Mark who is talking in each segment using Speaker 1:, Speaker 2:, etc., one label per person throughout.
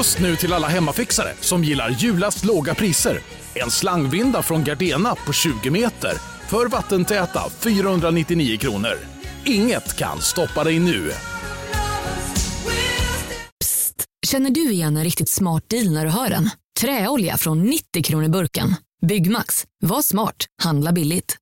Speaker 1: Just nu till alla hemmafixare som gillar julast låga priser. En slangvinda från Gardena på 20 meter för vattentäta 499 kronor. Inget kan stoppa dig nu. Psst!
Speaker 2: Känner du igen en riktigt smart deal när du hör den? Träolja från 90 kronor burken. Byggmax. Var smart. Handla billigt.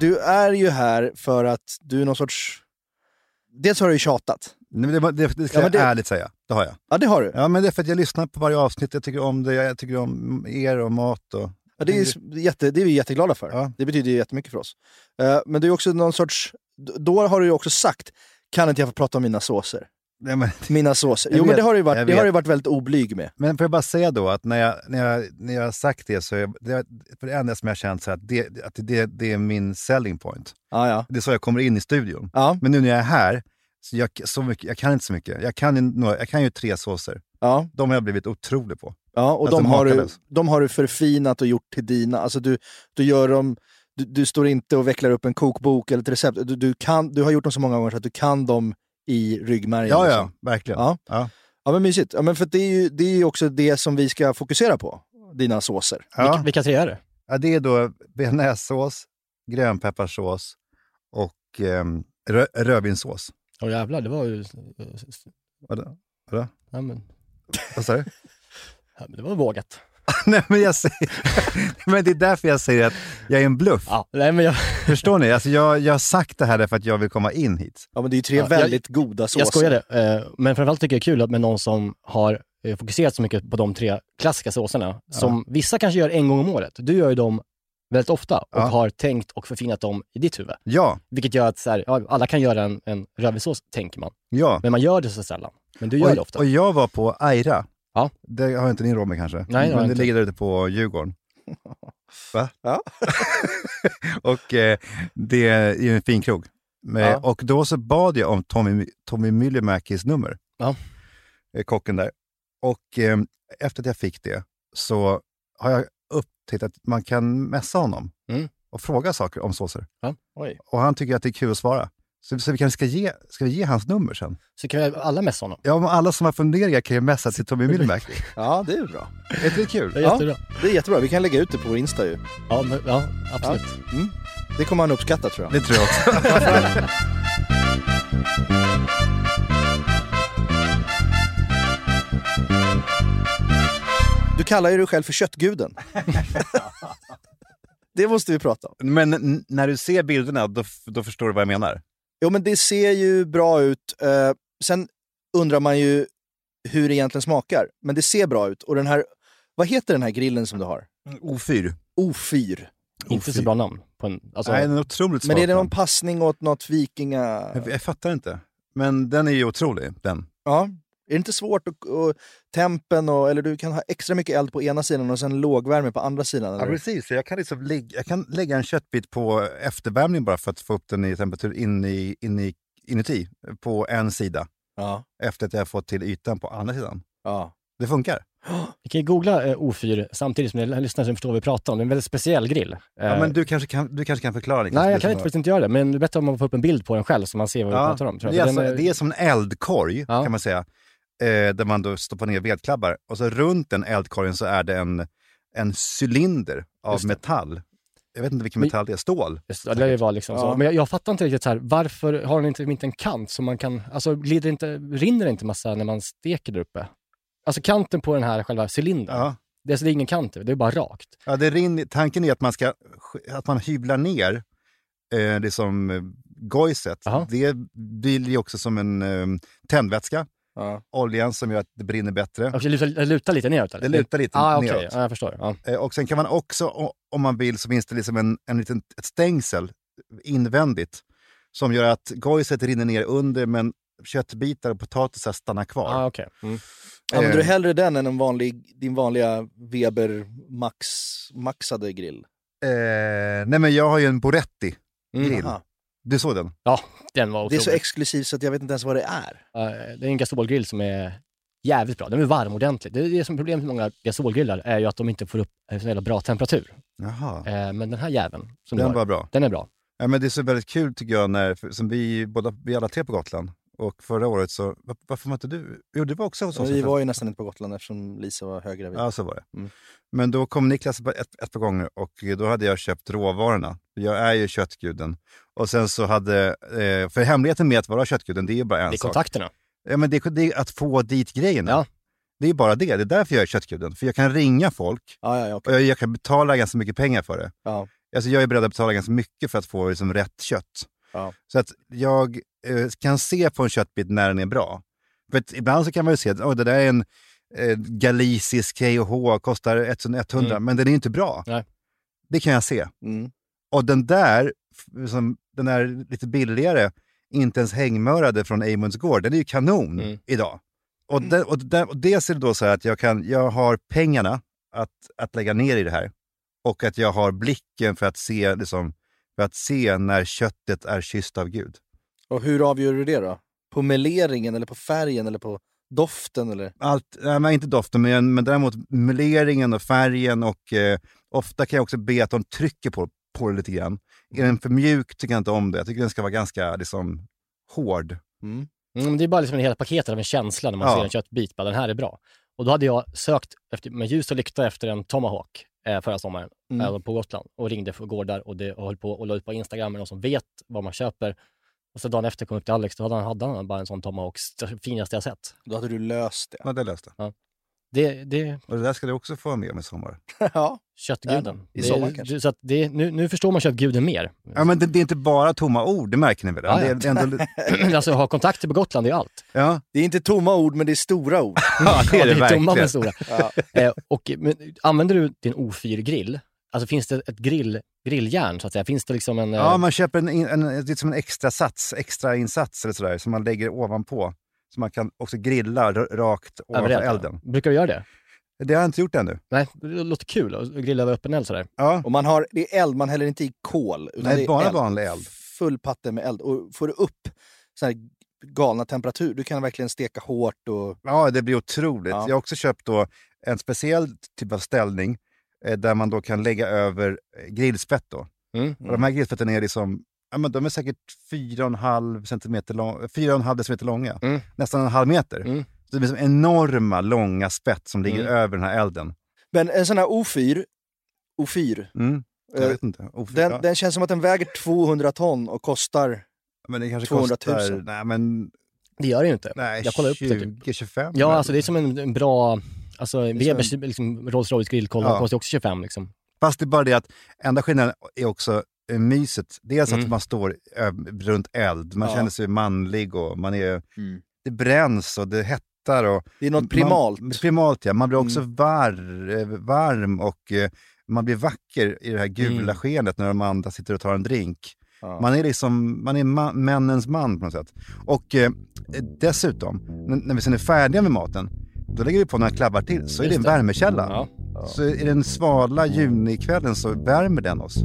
Speaker 3: Du är ju här för att du är någon sorts... Dels har du ju tjatat.
Speaker 4: Nej, det, det, det ska
Speaker 3: Ja,
Speaker 4: jag
Speaker 3: det-
Speaker 4: ärligt säga. Det har jag.
Speaker 3: Ja, det har du.
Speaker 4: Ja, men det är för att jag lyssnar på varje avsnitt. Jag tycker om det. Jag tycker om er och mat. Och...
Speaker 3: Ja, det, är, jätte, det är vi jätteglada för.
Speaker 4: Ja.
Speaker 3: Det betyder jättemycket för oss. Eh, men du är också någon sorts... Då har du ju också sagt, kan inte jag få prata om mina såser?
Speaker 4: Nej, men,
Speaker 3: Mina såser. Jo, men
Speaker 4: vet,
Speaker 3: det har du varit, det har ju varit väldigt oblyg med.
Speaker 4: men får jag bara säga då att när jag, när jag, när jag har sagt det så är det, för det enda som jag har känt så att, det, att det, det är min selling point.
Speaker 3: Ja, ja.
Speaker 4: Det är så jag kommer in i studion.
Speaker 3: Ja,
Speaker 4: Men nu när jag är här, så jag, så mycket, jag kan inte så mycket. Jag kan, ju några, jag kan ju tre såser.
Speaker 3: ja,
Speaker 4: De har jag blivit otrolig på.
Speaker 3: ja. och
Speaker 4: Alltså,
Speaker 3: de har, du,
Speaker 4: makalös.
Speaker 3: de har du förfinat och gjort till dina. Alltså du, du gör dem... Du, du står inte och vecklar upp en kokbok eller ett recept. Du, du, kan, du har gjort dem så många gånger så att du kan dem i ryggmärgen.
Speaker 4: Ja,
Speaker 3: liksom.
Speaker 4: ja, verkligen.
Speaker 3: Ja.
Speaker 4: Ja.
Speaker 3: Ja, men mysigt. Ja, men för det är ju det är ju också det som vi ska fokusera på. Dina såser.
Speaker 4: Ja.
Speaker 5: Vilka, vilka tre är det?
Speaker 4: Ja, det är då bearnaisesås, grönpepparsås och ehm, rö, rödvinssås.
Speaker 5: Åh jävlar, det var ju...
Speaker 4: Vadå? Vadå?
Speaker 5: Ja, men,
Speaker 4: Vad sa du?
Speaker 5: ja, men det var vågat.
Speaker 4: Nej, men, jag säger, men det är därför jag säger att jag är en bluff.
Speaker 5: Ja, nej, men jag,
Speaker 4: Förstår ni? Alltså jag, jag har sagt det här därför att jag vill komma in hit.
Speaker 3: Ja, men det är ju tre
Speaker 5: Ja, jag-
Speaker 3: väldigt goda såser.
Speaker 5: jag skojade. Eh, men framförallt tycker jag det är kul att med någon som har eh, fokuserat så mycket på de tre klassiska såserna, som vissa kanske gör en gång om året. Du gör ju dem väldigt ofta och
Speaker 4: Ja.
Speaker 5: har tänkt och förfinat dem i ditt huvud.
Speaker 4: Ja,
Speaker 5: Vilket gör att så här, ja, alla kan göra en, en rödvinssås, tänker man.
Speaker 4: ja.
Speaker 5: Men man gör det så sällan. Men du gör det
Speaker 4: Och,
Speaker 5: ofta.
Speaker 4: och jag var på Aira.
Speaker 5: Ja.
Speaker 4: Det har inte ni råd med kanske?
Speaker 5: Nej, det har
Speaker 4: Men det
Speaker 5: inte.
Speaker 4: ligger där ute på Djurgården. Va?
Speaker 3: Ja.
Speaker 4: och eh, det är ju en fin krog. Men,
Speaker 3: Ja.
Speaker 4: Och då så bad jag om Tommy, Tommy Myllymäkis nummer.
Speaker 5: Ja.
Speaker 4: Eh, Kocken där. Och eh, efter att jag fick det så har jag upptäckt att man kan messa honom
Speaker 5: Mm.
Speaker 4: och fråga saker om såser.
Speaker 5: Ja. Oj.
Speaker 4: Och han tycker att det är kul att svara. Så, så vi kanske ska ge, ska vi ge hans nummer sen?
Speaker 5: Så kan vi alla messa honom.
Speaker 4: Ja, men alla som har funderingar kan ju messa till Tommy Myllymäki.
Speaker 3: Ja, det är bra.
Speaker 4: är inte det kul?
Speaker 5: Det är
Speaker 3: Ja.
Speaker 5: jättebra.
Speaker 3: Det är jättebra. Vi kan lägga ut det på vår Insta ju.
Speaker 5: Ja, men, ja absolut.
Speaker 3: Mm. Det kommer han uppskatta tror jag.
Speaker 4: Det tror jag också.
Speaker 3: Du kallar ju dig själv för köttguden. det måste vi prata om.
Speaker 4: Men när du ser bilderna, då, då förstår du vad jag menar.
Speaker 3: Jo, men det ser ju bra ut. Eh, sen undrar man ju hur det egentligen smakar. Men det ser bra ut. Och den här, vad heter den här grillen som du har?
Speaker 4: O4.
Speaker 3: O4.
Speaker 5: Inte så bra namn. På en, alltså,
Speaker 4: Nej, den är otroligt
Speaker 3: Men är det någon passning åt något vikinga...
Speaker 4: jag, jag fattar inte. Men den är ju otrolig, den.
Speaker 3: Ja. Är det inte svårt att... Och tempen och... Eller du kan ha extra mycket eld på ena sidan och sen lågvärme på andra sidan.
Speaker 4: Ja,
Speaker 3: Eller?
Speaker 4: precis. Så jag, kan liksom lägga, jag kan lägga en köttbit på eftervärmning bara för att få upp den i temperatur in i, in i, inuti på en sida.
Speaker 3: Ja.
Speaker 4: Efter att jag har fått till ytan på andra sidan.
Speaker 3: ja.
Speaker 4: Det funkar.
Speaker 5: Vi kan ju googla eh, O4 samtidigt som ni lyssnar så ni förstår vad vi pratar om. Det är en väldigt speciell grill.
Speaker 4: Ja,
Speaker 5: Eh,
Speaker 4: men du kanske kan, du kanske kan förklara. Niklas,
Speaker 5: Nej,
Speaker 4: det
Speaker 5: jag kan inte, faktiskt inte göra det. Men det är bättre om man får upp en bild på den själv så man ser vad vi
Speaker 4: Ja,
Speaker 5: pratar om. Tror
Speaker 4: det, är alltså,
Speaker 5: den är-
Speaker 4: det är som en eldkorg
Speaker 5: Ja.
Speaker 4: kan man säga. Eh, där man då stoppar ner vedklabbar. Och så runt den eldkorgen så är det en, en cylinder av metall. Jag vet inte vilken
Speaker 5: Men-
Speaker 4: metall det är. Stål.
Speaker 5: Just det, det var liksom
Speaker 3: Ja.
Speaker 5: så. Men jag, jag fattar inte riktigt så här, varför har den inte, inte en kant som man kan, alltså glider inte, rinner det inte massa när man steker där uppe? Alltså kanten på den här själva cylindern,
Speaker 4: Ja.
Speaker 5: det, är, alltså, det är ingen kant, det är bara rakt.
Speaker 4: Ja, det rinner, tanken är att man, ska, att man hyvlar ner eh, det som eh, gojset.
Speaker 5: Jaha.
Speaker 4: Det blir ju också som en eh, tändvätska.
Speaker 3: Ja.
Speaker 4: Oljan som gör att det brinner bättre.
Speaker 5: Det lutar, lite neråt eller?
Speaker 4: Det lutar lite
Speaker 5: ah, okej.
Speaker 4: neråt.
Speaker 5: Ja, jag förstår. Ja.
Speaker 4: Eh, Och sen kan man också, om man vill, så finns det liksom en, en liten, ett stängsel invändigt som gör att gojset rinner ner under men köttbitar och potatisar stannar kvar.
Speaker 5: Ah, okej. Mm.
Speaker 3: Använder du
Speaker 4: Eh,
Speaker 3: hellre den än en vanlig, din vanliga Weber max, maxade grill?
Speaker 4: eh, nej men jag har ju en Boretti-grill.
Speaker 3: Aha.
Speaker 4: Du såg den?
Speaker 5: Ja, den var
Speaker 3: Det är
Speaker 5: otrolig.
Speaker 3: så exklusivt så att jag vet inte ens vad det är.
Speaker 5: Eh, det är en gasolgrill som är jävligt bra. Den är varm ordentligt. Det är det som är problemet med många gasolgrillar, är ju att de inte får upp en så jävla bra temperatur.
Speaker 4: Jaha,
Speaker 5: Eh, men den här jäveln, som
Speaker 4: den var bra.
Speaker 5: den är bra.
Speaker 4: Ja, men det är så väldigt kul tycker jag, när, som vi, båda, vi alla tre på Gotland. Och förra året så, var, varför var inte du? Jo, du var också hos oss.
Speaker 3: vi var ju nästan inte på Gotland eftersom Lisa var höggravid.
Speaker 4: Ja, så var det.
Speaker 3: Mm.
Speaker 4: Men då kom Niklas ett, ett par gånger och då hade jag köpt råvarorna. Jag är ju köttguden. Och sen så hade, eh, för hemligheten med att vara köttguden, det är ju bara en
Speaker 5: Det är
Speaker 4: sak.
Speaker 5: kontakterna.
Speaker 4: Ja, men det, det är att få dit grejerna.
Speaker 5: Ja.
Speaker 4: Det är bara det. Det är därför jag är köttguden. För jag kan ringa folk
Speaker 3: Ja, ja, ja, okej.
Speaker 4: och jag, jag kan betala ganska mycket pengar för det.
Speaker 3: ja.
Speaker 4: Alltså jag är beredd att betala ganska mycket för att få liksom rätt kött.
Speaker 3: Ja.
Speaker 4: Så att jag eh, kan se på en köttbit när den är bra. För ibland så kan man ju se att oh, det där är en eh, galicisk KH, kostar 1100,
Speaker 5: Mm.
Speaker 4: men den är inte bra.
Speaker 5: Nej.
Speaker 4: Det kan jag se.
Speaker 3: Mm.
Speaker 4: Och den där, f- som, den är lite billigare, inte ens hängmörade från Eimunds gård, den är ju kanon
Speaker 5: Mm.
Speaker 4: idag. Och, den, och, den, och dels är det då så här att jag, kan, jag har pengarna att, att lägga ner i det här. Och att jag har blicken för att se, liksom, för att se när köttet är kysst av Gud.
Speaker 3: Och hur avgör du det då? På meleringen eller på färgen eller på doften? Eller?
Speaker 4: Allt, nej, inte doften, men, men däremot meleringen och färgen. och eh, Ofta kan jag också be att de trycker på, på det lite grann. Är den för mjuk tycker jag inte om det. Jag tycker den ska vara ganska liksom, hård.
Speaker 3: Mm.
Speaker 5: Mm, det är bara liksom en hela paketet av en känsla när man
Speaker 4: Ja.
Speaker 5: ser en köttbit. Bara, den här är bra. Och då hade jag sökt efter, med ljus och lykta efter en tomahawk eh, förra sommaren
Speaker 3: Mm.
Speaker 5: eh, på Gotland och ringde för gårdar och, det, och höll på och la ut på Instagram med någon som vet vad man köper. Och så dagen efter kom jag upp till Alex, då hade han, hade han bara en sån tomahawk, st- finaste jag sett.
Speaker 3: Då hade du löst det.
Speaker 4: Ja, det löste
Speaker 5: Det, det
Speaker 4: Och det där ska du också få vara med om i sommar.
Speaker 3: ja.
Speaker 5: köttguden.
Speaker 3: I
Speaker 5: det,
Speaker 3: sommar kanske.
Speaker 5: så att det, nu, nu förstår man köttguden mer.
Speaker 4: Ja, men det, det är inte bara tomma ord, det märker ni väl?
Speaker 5: Ja,
Speaker 4: Det
Speaker 5: ja.
Speaker 4: är, det är ändå,
Speaker 5: alltså ha kontakter på Gotland är allt.
Speaker 4: ja,
Speaker 3: Det är inte tomma ord, men det är stora ord.
Speaker 4: ja, det är det
Speaker 5: tomma
Speaker 4: verkligen.
Speaker 5: men stora.
Speaker 3: Ja.
Speaker 5: Eh, och, men, använder du din O4-grill? Alltså finns det ett grill, grilljärn så att säga? Finns det liksom en... eh,
Speaker 4: Ja, man köper en, en, en, lite som en extra sats, extra insats eller sådär, som man lägger ovanpå. Så man kan också grilla rakt ovanför
Speaker 5: överallt, ja.
Speaker 4: elden.
Speaker 5: Brukar du göra det?
Speaker 4: Det har jag inte gjort ännu.
Speaker 5: Nej, det låter kul att grilla över öppen eld sådär.
Speaker 4: Ja.
Speaker 3: Och man har, det är eld, man häller inte i kol. Utan
Speaker 4: Nej,
Speaker 3: det är
Speaker 4: bara
Speaker 3: eld.
Speaker 4: vanlig eld.
Speaker 3: Full patte med eld. Och får du upp så här galna temperatur, du kan verkligen steka hårt. Och,
Speaker 4: Ja, det blir otroligt.
Speaker 3: Ja.
Speaker 4: Jag har också köpt då en speciell typ av ställning eh, där man då kan lägga över eh, grillspett. Då.
Speaker 5: Mm.
Speaker 4: Och de här grillspetten är liksom, ja, men de är säkert 4,5 centimeter lång, 4,5 decimeter långa.
Speaker 5: Mm.
Speaker 4: Nästan en halv meter.
Speaker 5: Mm.
Speaker 4: Så det är som enorma, långa spett som ligger
Speaker 5: Mm.
Speaker 4: över den här elden.
Speaker 3: men en sån här O4, O4
Speaker 4: Mm. Jag
Speaker 3: eh,
Speaker 4: vet inte. Oh,
Speaker 3: den,
Speaker 4: ja.
Speaker 3: den känns som att den väger 200 ton och kostar...
Speaker 4: men det kanske
Speaker 3: 200 000.
Speaker 4: kostar... Nej, men,
Speaker 5: Det gör det ju inte.
Speaker 4: nej,
Speaker 5: Jag kollar upp det, typ.
Speaker 4: 20-25.
Speaker 5: Ja, alltså det är som en, en bra... Alltså Webers liksom, Rolls Royce grillkolv
Speaker 4: Ja.
Speaker 5: kostar också 25 liksom.
Speaker 4: Fast det är bara det att enda skillnaden är också myset. Dels
Speaker 5: Mm.
Speaker 4: att man står runt eld, man
Speaker 3: Ja.
Speaker 4: känner sig manlig och man är, det bränns och det hettar. Och
Speaker 3: Det är något primalt.
Speaker 4: Man, primalt ja. Man blir också
Speaker 3: Mm.
Speaker 4: var, varm och eh, man blir vacker i det här gula
Speaker 5: Mm.
Speaker 4: skenet när de andra sitter och tar en drink.
Speaker 3: Ja.
Speaker 4: Man är liksom, man är ma- männens man på något sätt. Och eh, dessutom, när vi sen är färdiga med maten, då lägger vi på några klabbar till, så är det
Speaker 5: Just
Speaker 4: en värmekälla.
Speaker 5: Ja.
Speaker 4: Så i den svala junikvällen så värmer den oss.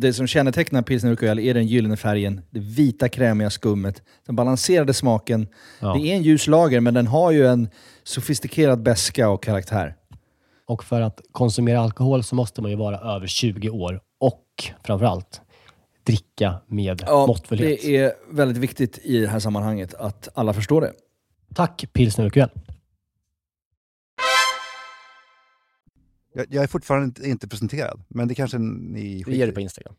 Speaker 3: Det som kännetecknar pilsner urquell är den gyllene färgen, det vita krämiga skummet, den balanserade smaken.
Speaker 6: Ja.
Speaker 3: Det är en ljus lager, men den har ju en sofistikerad beska och karaktär.
Speaker 6: Och för att konsumera alkohol så måste man ju vara över 20 år och framförallt dricka med måttfullhet.
Speaker 3: det är väldigt viktigt i det här sammanhanget att alla förstår det.
Speaker 6: Tack Pilsner Urquell.
Speaker 4: Jag, jag är fortfarande inte, inte presenterad, men det kanske ni
Speaker 6: Vi
Speaker 4: skiter
Speaker 6: ger det på Instagram.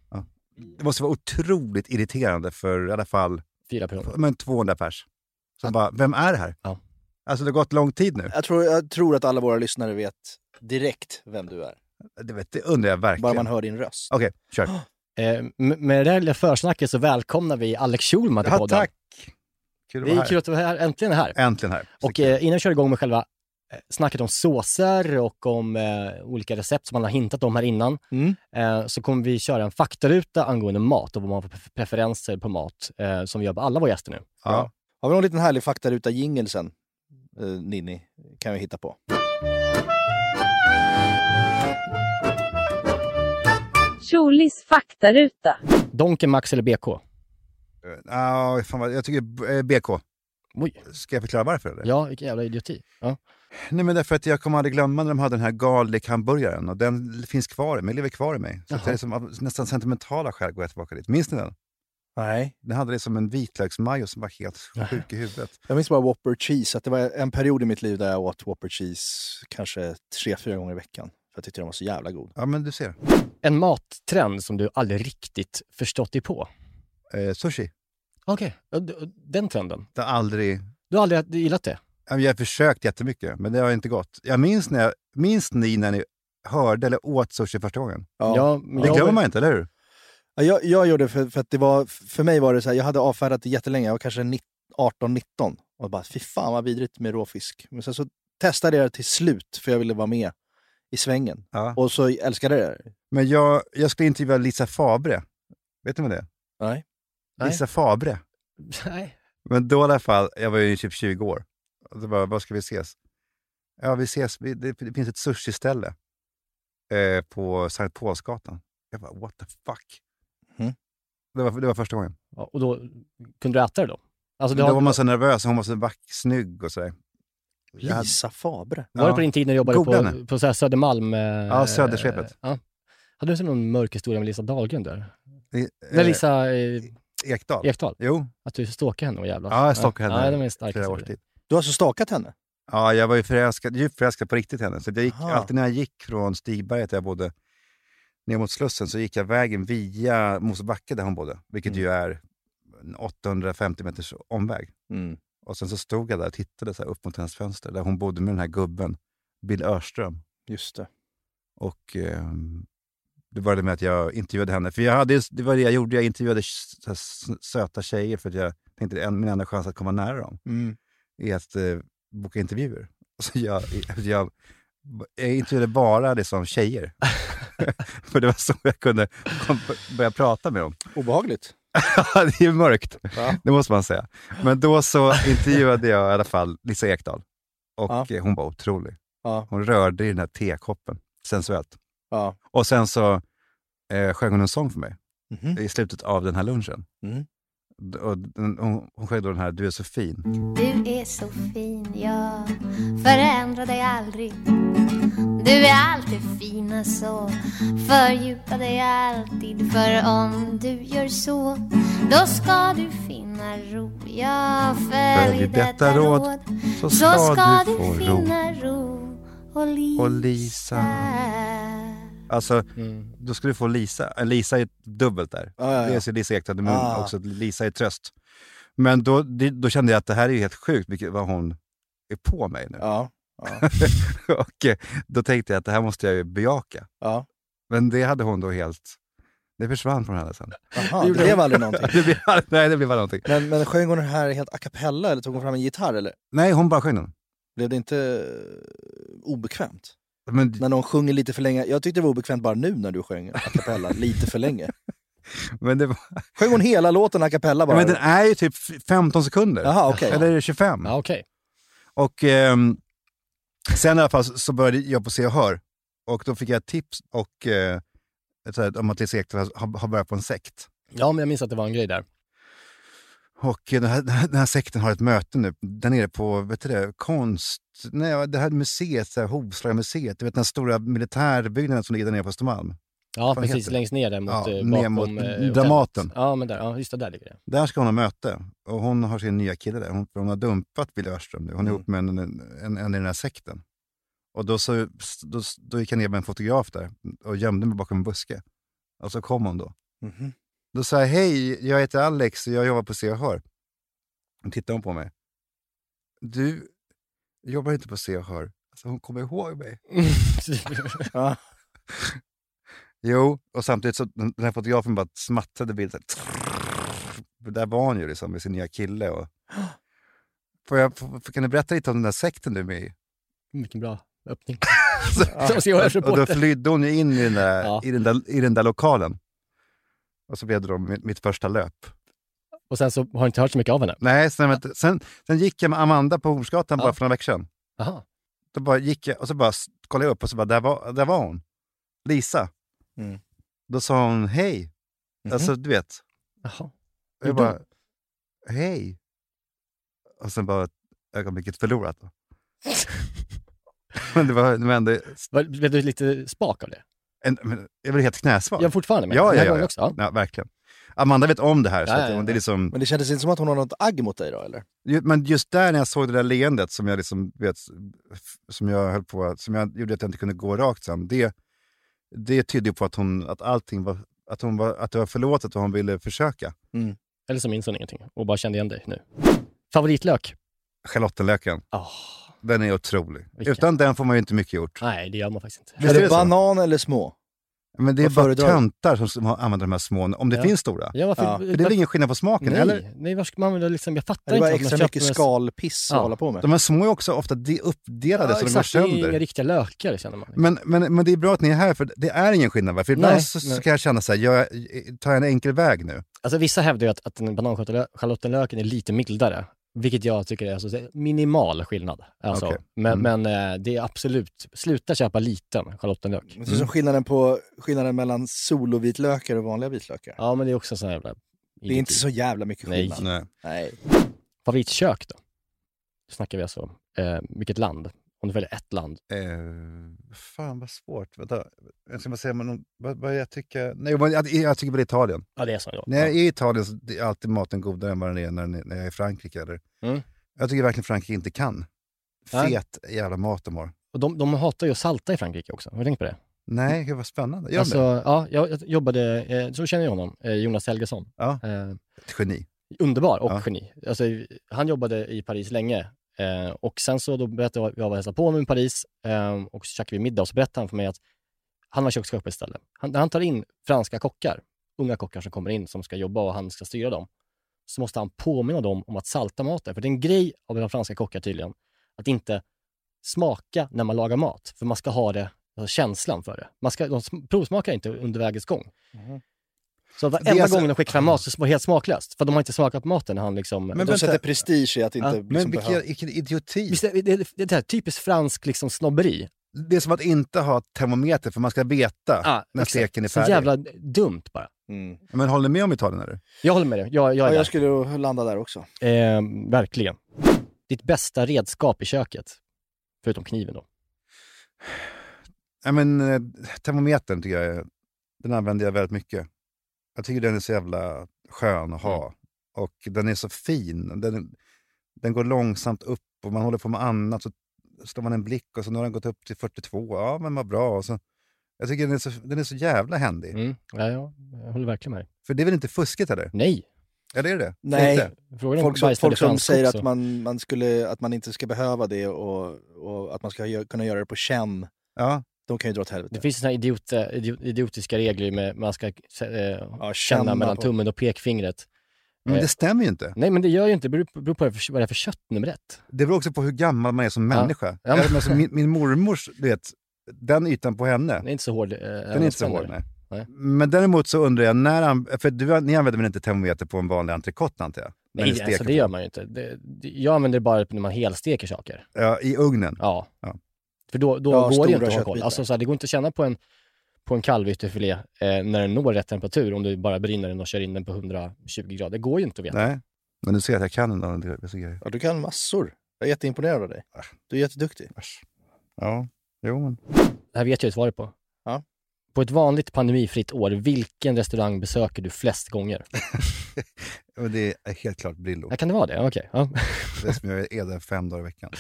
Speaker 4: Det måste vara otroligt irriterande för i alla fall
Speaker 6: Fyra personer.
Speaker 4: men 200 pers. Som bara, vem är det här?
Speaker 6: Ja.
Speaker 4: Alltså det har gått lång tid nu.
Speaker 7: Jag tror, jag tror att alla våra lyssnare vet direkt vem du är.
Speaker 4: Det, vet, det undrar jag verkligen.
Speaker 7: Bara man hör din röst.
Speaker 4: Okej, kör.
Speaker 6: Eh, m- med det här lilla försnacket så välkomnar vi Alex Schulman till
Speaker 4: Ja,
Speaker 6: podden.
Speaker 4: tack! Kul att
Speaker 6: Det
Speaker 4: vara
Speaker 6: är
Speaker 4: här.
Speaker 6: kul att du är här, äntligen är här.
Speaker 4: Äntligen här.
Speaker 6: Och eh, innan vi kör igång med själva
Speaker 5: eh, snackat om såser och om eh, olika recept som man har hintat om här innan.
Speaker 3: Mm.
Speaker 5: Eh, så kommer vi köra en faktaruta angående mat och vad man har för preferenser på mat eh, som vi gör på alla våra gäster nu.
Speaker 3: Ja. Har vi någon liten härlig faktaruta jingel sen? Eh, Ninni, kan vi hitta på.
Speaker 8: Tjolis faktaruta.
Speaker 5: Donken, Max eller BK?
Speaker 4: Ja, fan vad, jag tycker eh, BK.
Speaker 5: Oj.
Speaker 4: Ska jag förklara varför? Eller?
Speaker 5: Ja, vilken jävla idioti. Ja.
Speaker 4: Nej, men därför att jag kommer aldrig glömma när de hade den här garlic-hamburgaren och den finns kvar i mig, lever kvar i mig. Så det är som, av nästan sentimentala skäl går jag tillbaka dit. Minns ni den?
Speaker 3: Nej.
Speaker 4: Den hade det som en vitlöksmajo som var helt sjuk i huvudet.
Speaker 3: Jag minns bara Whopper cheese. Att det var en period i mitt liv där jag åt Whopper cheese kanske tre, fyra gånger i veckan. För jag tyckte den var så jävla god.
Speaker 4: Ja, men du ser.
Speaker 5: En mattrend som du aldrig riktigt förstått dig på?
Speaker 4: Eh, sushi.
Speaker 5: Okej, den trenden.
Speaker 4: Det har aldrig...
Speaker 5: Du har aldrig gillat det?
Speaker 4: Jag har försökt jättemycket, men det har inte gått. Jag minns, när jag, minns ni när ni hörde eller åt sushi första gången?
Speaker 5: Ja,
Speaker 4: Det glömmer man inte, eller hur?
Speaker 3: Ja, jag, jag gjorde det för, för att det var, för mig var det så här, jag hade avfärdat det jättelänge, jag var kanske 18-19 och bara fy fan vad vidrigt med råfisk. Men sen så testade jag det till slut för jag ville vara med i svängen.
Speaker 4: Ja.
Speaker 3: Och så älskade jag det.
Speaker 4: Men jag, jag skulle intervjua Lisa Fabre. Vet ni vad det är?
Speaker 3: Nej.
Speaker 5: Nej.
Speaker 4: Lisa Fabre.
Speaker 5: Nej.
Speaker 4: Men då i alla fall, jag var ju typ 20 år. Och så bara, var ska vi ses? Ja, vi ses, vi, det, det finns ett sushiställe eh, på Sankt Paulsgatan. Jag bara, what the fuck?
Speaker 3: Mm.
Speaker 4: Det, var, det var första gången.
Speaker 5: Ja, och då kunde du äta det då? Alltså,
Speaker 4: Då
Speaker 5: du har,
Speaker 4: var man så nervös, hon var så vack, snygg och sådär. Jag hade-
Speaker 3: Lisa Fabre.
Speaker 5: var det på din tid när du jobbade
Speaker 4: Googla
Speaker 5: på, på så här Södermalm? eh,
Speaker 4: Ja, Södersvepet.
Speaker 5: Ja. Hade du inte någon mörk historia med Lisa Dahlgren där?
Speaker 4: Eh,
Speaker 5: Eller Lisa eh,
Speaker 4: Ekdal.
Speaker 5: Ekdahl?
Speaker 4: Jo,
Speaker 5: Att du stalkade henne och jävlas?
Speaker 4: ja, jag stalkade henne
Speaker 5: Ja, det var en stark
Speaker 4: flera års tid.
Speaker 3: Du har alltså stakat henne?
Speaker 4: Ja, jag var ju förälskad, djupt förälskad på riktigt henne. Så jag gick,
Speaker 3: Aha.
Speaker 4: alltid när jag gick från Stigberget där jag bodde ner mot Slussen så gick jag vägen via Mosebacke där hon bodde. Vilket
Speaker 3: Mm.
Speaker 4: ju är en 850 meters omväg.
Speaker 3: Mm.
Speaker 4: Och sen så stod jag där och tittade så upp mot hennes fönster där hon bodde med den här gubben, Bill Örström.
Speaker 3: Just det.
Speaker 4: Och ehm, det började med att jag intervjuade henne. För jag hade, det var det jag gjorde, jag intervjuade söta tjejer för att jag tänkte att en- min enda chans att komma nära dem
Speaker 3: Mm.
Speaker 4: Är att eh, boka intervjuer. Så jag, jag, jag intervjuade bara liksom tjejer. för det var så jag kunde kom, börja prata med dem.
Speaker 3: Obehagligt.
Speaker 4: det är ju mörkt,
Speaker 3: Ja.
Speaker 4: det måste man säga. Men då så intervjuade jag i alla fall Lisa Ekdahl. Och
Speaker 3: Ja.
Speaker 4: hon var otrolig.
Speaker 3: Ja.
Speaker 4: Hon rörde i den här tekoppen, sensuellt.
Speaker 3: Ja.
Speaker 4: Och sen så eh, sjöng hon en sång för mig
Speaker 3: Mhm.
Speaker 4: i slutet av den här lunchen.
Speaker 3: Mm.
Speaker 4: Och hon, hon sjöng då den här Du är så fin.
Speaker 9: Du är så fin, ja. Förändra dig aldrig. Du är alltid fina så. Fördjupa dig alltid För om du gör så Då ska du finna ro. Ja, följ detta råd
Speaker 4: Så
Speaker 9: Så
Speaker 4: ska,
Speaker 9: ska
Speaker 4: du
Speaker 9: du finna ro Och Lisa,
Speaker 4: Och Lisa. Alltså,
Speaker 5: Mm.
Speaker 4: då ska du få Lisa. Eh, Lisa är dubbelt där.
Speaker 3: Ja, ja, ja.
Speaker 4: Dels är Lisa Ekdahl, men
Speaker 3: Ah.
Speaker 4: också Lisa är tröst. Men då, då kände jag att det här är ju helt sjukt vilket, vad hon är på mig nu.
Speaker 3: Ja. Ja.
Speaker 4: och eh, då tänkte jag att det här måste jag ju bejaka.
Speaker 3: ja.
Speaker 4: Men det hade hon då helt... Det försvann från henne sen.
Speaker 3: Aha, det blev aldrig någonting.
Speaker 4: det blev, nej, det blev bara någonting.
Speaker 3: Men, men sjöng hon den här helt a cappella eller tog hon fram en gitarr? Eller?
Speaker 4: Nej, hon bara sjöng den.
Speaker 3: Blev det inte eh, obekvämt?
Speaker 4: Men,
Speaker 3: När någon sjunger lite för länge. Jag tyckte det var obekvämt bara nu när du sjöng a cappella lite för länge.
Speaker 4: men, det var,
Speaker 3: Sjöng hon hela låten a cappella bara?
Speaker 4: men den är ju typ 15 sekunder.
Speaker 3: Jaha, okej.
Speaker 4: Eller 25.
Speaker 5: Ja, okej.
Speaker 4: Och ehm, sen i alla fall så började jag på Se och Hör. Och då fick jag ett tips och, eh, om att Lisa Ekdahl har, har börjat på en sekt.
Speaker 5: Ja, men jag minns att det var en grej där.
Speaker 4: Och eh, den här, den här, sekten har ett möte nu där nere på vet du det, konst... Nej, det här museet, Hovslagamuseet. Du vet den här stora militärbyggnaden som ligger där nere på Östermalm.
Speaker 5: Ja,
Speaker 4: Fan
Speaker 5: precis. Längst ner där mot,
Speaker 4: Ja,
Speaker 5: eh,
Speaker 4: ner
Speaker 5: bakom...
Speaker 4: mot
Speaker 5: eh, hotellet.
Speaker 4: Dramaten.
Speaker 5: Ja, men där. Ja, just det. Där ligger det.
Speaker 4: Där ska hon ha möte. Och hon har sin nya kille där. Hon, hon har dumpat Bill Örström nu. Hon är
Speaker 3: Mm.
Speaker 4: ihop med en, en, en, i den här sekten. Och då, så, då, då gick jag ner med en fotograf där och gömde mig bakom en buske. Och så kom hon då.
Speaker 3: Mhm.
Speaker 4: Då sa jag, hej, jag heter Alex och jag jobbar på Se och Hör. Då tittade hon på mig. Du jobbar inte på Se och Hör. Alltså, hon kommer ihåg mig.
Speaker 3: Ja.
Speaker 4: Jo, och samtidigt så den här fotografen bara smattrade bilden. Där var hon ju liksom med sin nya kille. Och... Får jag, kan du berätta lite om den där sekten du är med i?
Speaker 5: Vilken bra öppning.
Speaker 4: Så-
Speaker 5: göra
Speaker 4: och, då flydde hon ju in i den, där,
Speaker 5: Ja.
Speaker 4: i, den där, i den där lokalen. Och så blev det då mitt, första löp.
Speaker 5: Och sen så har du inte hört så mycket av henne.
Speaker 4: Nej, sen, sen, sen gick jag med Amanda på Hornsgatan
Speaker 5: Ja.
Speaker 4: bara för några veckor sedan.
Speaker 5: Jaha.
Speaker 4: Då bara gick jag och så bara kollade jag upp och så bara, där var, där var hon. Lisa.
Speaker 3: Mm.
Speaker 4: Då sa hon hej.
Speaker 3: Mhm.
Speaker 4: Alltså du vet. Och jag bara, hej. Och sen bara ögonblicket förlorat. Men det var, det ändå...
Speaker 5: Var- Blev du lite spak av det?
Speaker 4: En, men jag blev helt knäsvag.
Speaker 5: Jag fortfarande med.
Speaker 4: Ja, ja, ja, ja.
Speaker 5: Också, ja.
Speaker 4: Verkligen. Amanda vet om det här. Så
Speaker 5: Ja,
Speaker 4: att,
Speaker 5: ja.
Speaker 4: Det är liksom,
Speaker 3: Men det kändes inte som att hon har något agg mot dig då, eller?
Speaker 4: men just där när jag såg det där leendet som jag, liksom, vet, som jag höll på som jag gjorde att jag inte kunde gå rakt sen. Det, det tydde på att, hon, att allting var, att, hon var, att det var förlåtet och hon ville försöka.
Speaker 5: Eller så minns hon ingenting och bara kände igen dig nu. Favoritlök?
Speaker 4: Schalottenlöken,
Speaker 5: Oh,
Speaker 4: den är otrolig.
Speaker 5: Vilken?
Speaker 4: Utan den får man ju inte mycket gjort.
Speaker 5: nej, det gör man faktiskt inte.
Speaker 4: Visst
Speaker 3: är
Speaker 4: är
Speaker 3: det
Speaker 4: det så?
Speaker 3: banan eller små?
Speaker 4: Men det är
Speaker 3: Vad
Speaker 4: bara
Speaker 3: föredrar du?
Speaker 4: töntar som, som har- använder de här små, om det
Speaker 5: Ja.
Speaker 4: finns stora.
Speaker 5: Ja, varför,
Speaker 3: Ja,
Speaker 4: För det är väl ingen skillnad på smaken?
Speaker 5: nej,
Speaker 4: Eller?
Speaker 5: nej, vad ska man använda liksom? Jag fattar
Speaker 3: Det
Speaker 5: inte.
Speaker 3: var
Speaker 5: att man
Speaker 3: extra mycket skalpiss
Speaker 5: Ja.
Speaker 3: att hålla på med.
Speaker 4: De här små är också ofta de uppdelade
Speaker 5: Ja,
Speaker 4: så de går
Speaker 5: exakt, det är
Speaker 4: sönder.
Speaker 5: inga riktiga lökar känner man.
Speaker 4: Men, men, men det är bra att ni är här, för det är ingen skillnad. Va? För ibland
Speaker 5: Nej,
Speaker 4: så, så
Speaker 5: nej.
Speaker 4: kan jag känna så här, jag, tar jag en enkel väg nu?
Speaker 5: Alltså vissa hävdar ju att, att den bananschalottenlöken är lite mildare. Vilket jag tycker är alltså, minimal skillnad. Alltså,
Speaker 4: Okej.
Speaker 5: Men,
Speaker 4: Mm.
Speaker 5: men eh, det är absolut, sluta köpa liten schalottenlök.
Speaker 3: Är som skillnaden, på, skillnaden mellan solovitlökar och vanliga vitlökar.
Speaker 5: Ja, men det är också så här jävla...
Speaker 3: Det är inte så jävla mycket
Speaker 5: Nej.
Speaker 3: skillnad.
Speaker 4: Nej.
Speaker 3: Nej.
Speaker 5: Favoritkök då? Då snackar vi alltså, eh, vilket land? Om du väljer ett land.
Speaker 4: Eh, fan vad svårt. Vänta. Jag ska bara säga men, vad, vad jag tycker. Nej, jag, jag tycker väl Italien.
Speaker 5: Ja, det är så. Ja.
Speaker 4: När jag är i Italien så är alltid maten godare än vad den är när, jag är i Frankrike. Eller?
Speaker 5: Mm.
Speaker 4: Jag tycker verkligen Frankrike inte kan.
Speaker 5: Nej.
Speaker 4: Fet jävla mat de har.
Speaker 5: Och de, de hatar ju att salta i Frankrike också. Har du tänkt på det?
Speaker 4: Nej, gud vad spännande. Gör
Speaker 5: alltså,
Speaker 4: det?
Speaker 5: ja, jag jag jobbade, eh, så känner jag honom, eh, Jonas Helgesson.
Speaker 4: Ja,
Speaker 5: Eh,
Speaker 4: ett geni.
Speaker 5: underbar och
Speaker 4: Ja.
Speaker 5: geni. Alltså, han jobbade i Paris länge eh, och sen så då berättade jag, jag var och hälsade på honom i Paris eh, och så käkade vi middag och så berättade han för mig att han har kökschef på ett ställe. Han, när han tar in franska kockar, unga kockar som kommer in som ska jobba och han ska styra dem, så måste han påminna dem om att salta maten. För det är en grej av de franska kockar tydligen, att inte smaka när man lagar mat. För man ska ha det, alltså känslan för det. Man ska, de provsmakar inte under vägens gång. Mm-hmm. Så varenda
Speaker 4: är alltså-
Speaker 5: gång de skickar fram mat så var det helt smaklöst. För de har inte smakat maten han liksom...
Speaker 4: Men
Speaker 3: de
Speaker 4: vänta.
Speaker 3: sätter prestige i att inte
Speaker 5: Ja,
Speaker 3: liksom
Speaker 4: Men vilken, vilken idioti.
Speaker 5: Visst, det, det, det är det här typiskt fransk liksom snobberi.
Speaker 4: Det är som att inte ha termometer för man ska veta
Speaker 5: Ja,
Speaker 4: när
Speaker 5: exakt.
Speaker 4: steken är
Speaker 5: Så
Speaker 4: färdig.
Speaker 5: jävla dumt bara.
Speaker 3: Mm.
Speaker 4: Men håller ni med om Italien? Eller?
Speaker 5: Jag håller med dig. Jag, jag
Speaker 3: Ja,
Speaker 5: är
Speaker 3: jag skulle landa där också.
Speaker 5: Eh, verkligen. Ditt bästa redskap i köket? Förutom kniven då.
Speaker 4: Ja, men, eh, termometern tycker jag, är- den använder jag väldigt mycket. Jag tycker den är så jävla skön att ha. Och den är så fin. Den, den går långsamt upp och man håller på med annat. Så slår man en blick och så nu har den gått upp till 42. Ja, men vad bra. Och så, jag tycker den är så, den är så jävla händig.
Speaker 5: Mm. Ja, ja, jag håller verkligen med.
Speaker 4: För det är väl inte fuskigt eller?
Speaker 5: Nej.
Speaker 4: Eller är det det?
Speaker 3: Nej.
Speaker 5: Frågan
Speaker 3: Folk
Speaker 5: om
Speaker 3: som, folk som säger
Speaker 5: också.
Speaker 3: att man, man, skulle, att man inte ska behöva det och, och att man ska gö- kunna göra det på känn,
Speaker 4: Ja.
Speaker 3: De kan ju dra åt helvete.
Speaker 5: Det finns såna här idiot, idiot, idiotiska regler med man ska eh,
Speaker 3: Ja,
Speaker 5: känna mellan
Speaker 3: på-
Speaker 5: tummen och pekfingret.
Speaker 4: Men
Speaker 5: Eh.
Speaker 4: det stämmer ju inte.
Speaker 5: Nej, men det gör ju inte. Det beror på, beror på vad det är för- kött nummer ett.
Speaker 4: Det beror också på hur gammal man är som människa.
Speaker 5: Ja, men-
Speaker 4: Ja, alltså, min, min mormors, du vet, den ytan på henne,
Speaker 5: Den är inte så hård. Eh,
Speaker 4: den är inte så hård. Nej.
Speaker 5: Nej.
Speaker 4: Men däremot så undrar jag, när han, för du, ni använder väl inte termometer på en vanlig entrecote antar jag?
Speaker 5: Nej, alltså, det gör man ju inte. Det, det, jag använder det bara när man helsteker saker.
Speaker 4: Ja, I ugnen?
Speaker 5: Ja.
Speaker 4: Ja.
Speaker 5: För då, då
Speaker 3: Ja,
Speaker 5: går det inte att ha koll. Alltså, så här, det går inte att känna på en, på en kalvytterfilé eh, när den når rätt temperatur om du bara brinner den och kör in den på 120 grader. Det går ju inte att veta.
Speaker 4: Nej. Men du ser att jag kan en dessa grejer.
Speaker 3: Ja, du kan massor. Jag är jätteimponerad av dig. Du är jätteduktig.
Speaker 4: Ja, jo men.
Speaker 5: Det här vet jag ju svaret på.
Speaker 3: Ja.
Speaker 5: På ett vanligt pandemifritt år, vilken restaurang besöker du flest gånger?
Speaker 4: men det är helt klart Brillo.
Speaker 5: Ja, kan det vara det? Okej. Ja.
Speaker 4: Det är som jag är där fem dagar i veckan.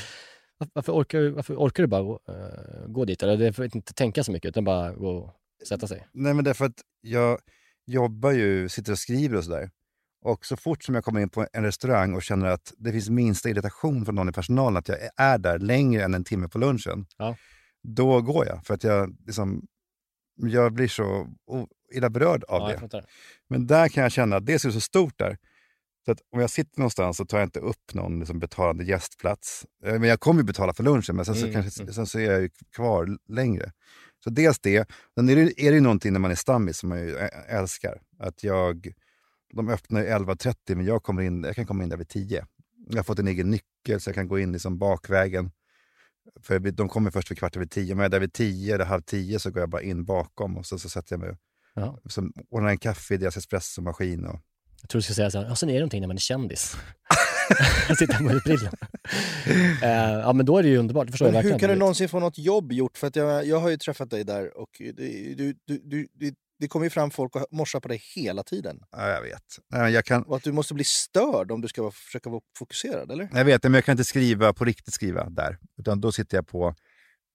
Speaker 5: Varför- orkar, du- varför orkar du bara gå, eh, gå dit? Eller det att inte tänka så mycket, utan bara gå och sätta sig?
Speaker 4: Nej, men därför att jag jobbar ju, sitter och skriver och sådär. Och så fort som jag kommer in på en restaurang och känner att det finns minsta irritation från någon i personalen, att jag är där längre än en timme på lunchen,
Speaker 5: Ja.
Speaker 4: då går jag. För att jag, liksom, jag blir så illa berörd av
Speaker 5: ja,
Speaker 4: det. Men där kan jag känna att det är så stort där. Så att om jag sitter någonstans så tar jag inte upp någon liksom betalande gästplats. Eh, Men jag kommer ju betala för lunchen, men sen så,
Speaker 5: Mm,
Speaker 4: kanske,
Speaker 5: mm.
Speaker 4: sen så är jag ju kvar längre. Så dels det. Sen är det, är det ju någonting när man är stammis som ä- älskar. Att jag, de öppnar ju 11.30 men jag, kommer in, jag kan komma in där vid 10. Jag har fått en egen nyckel så jag kan gå in liksom bakvägen. För de kommer först vid kvart över 10. Men jag är där vid 10 eller halv 10 så går jag bara in bakom och så, så sätter jag mig
Speaker 5: Ja.
Speaker 4: som ordnar en kaffe i deras espressomaskin. Och,
Speaker 5: Jag tror du skulle säga så här, ja sen är det någonting när man är kändis. Sitta med brillorna. uh, ja men då är det ju underbart, förstår
Speaker 3: Men
Speaker 5: jag
Speaker 3: hur kan du någonsin få något jobb gjort? För att jag, jag har ju träffat dig där och det, du, du, du, du, det kommer ju fram folk och morsar på dig hela tiden.
Speaker 4: ja, jag vet. Nej, Jag kan,
Speaker 3: Och att du måste bli störd om du ska försöka vara fokuserad, eller?
Speaker 4: Jag vet, men jag kan inte skriva på riktigt skriva där. Utan då sitter jag på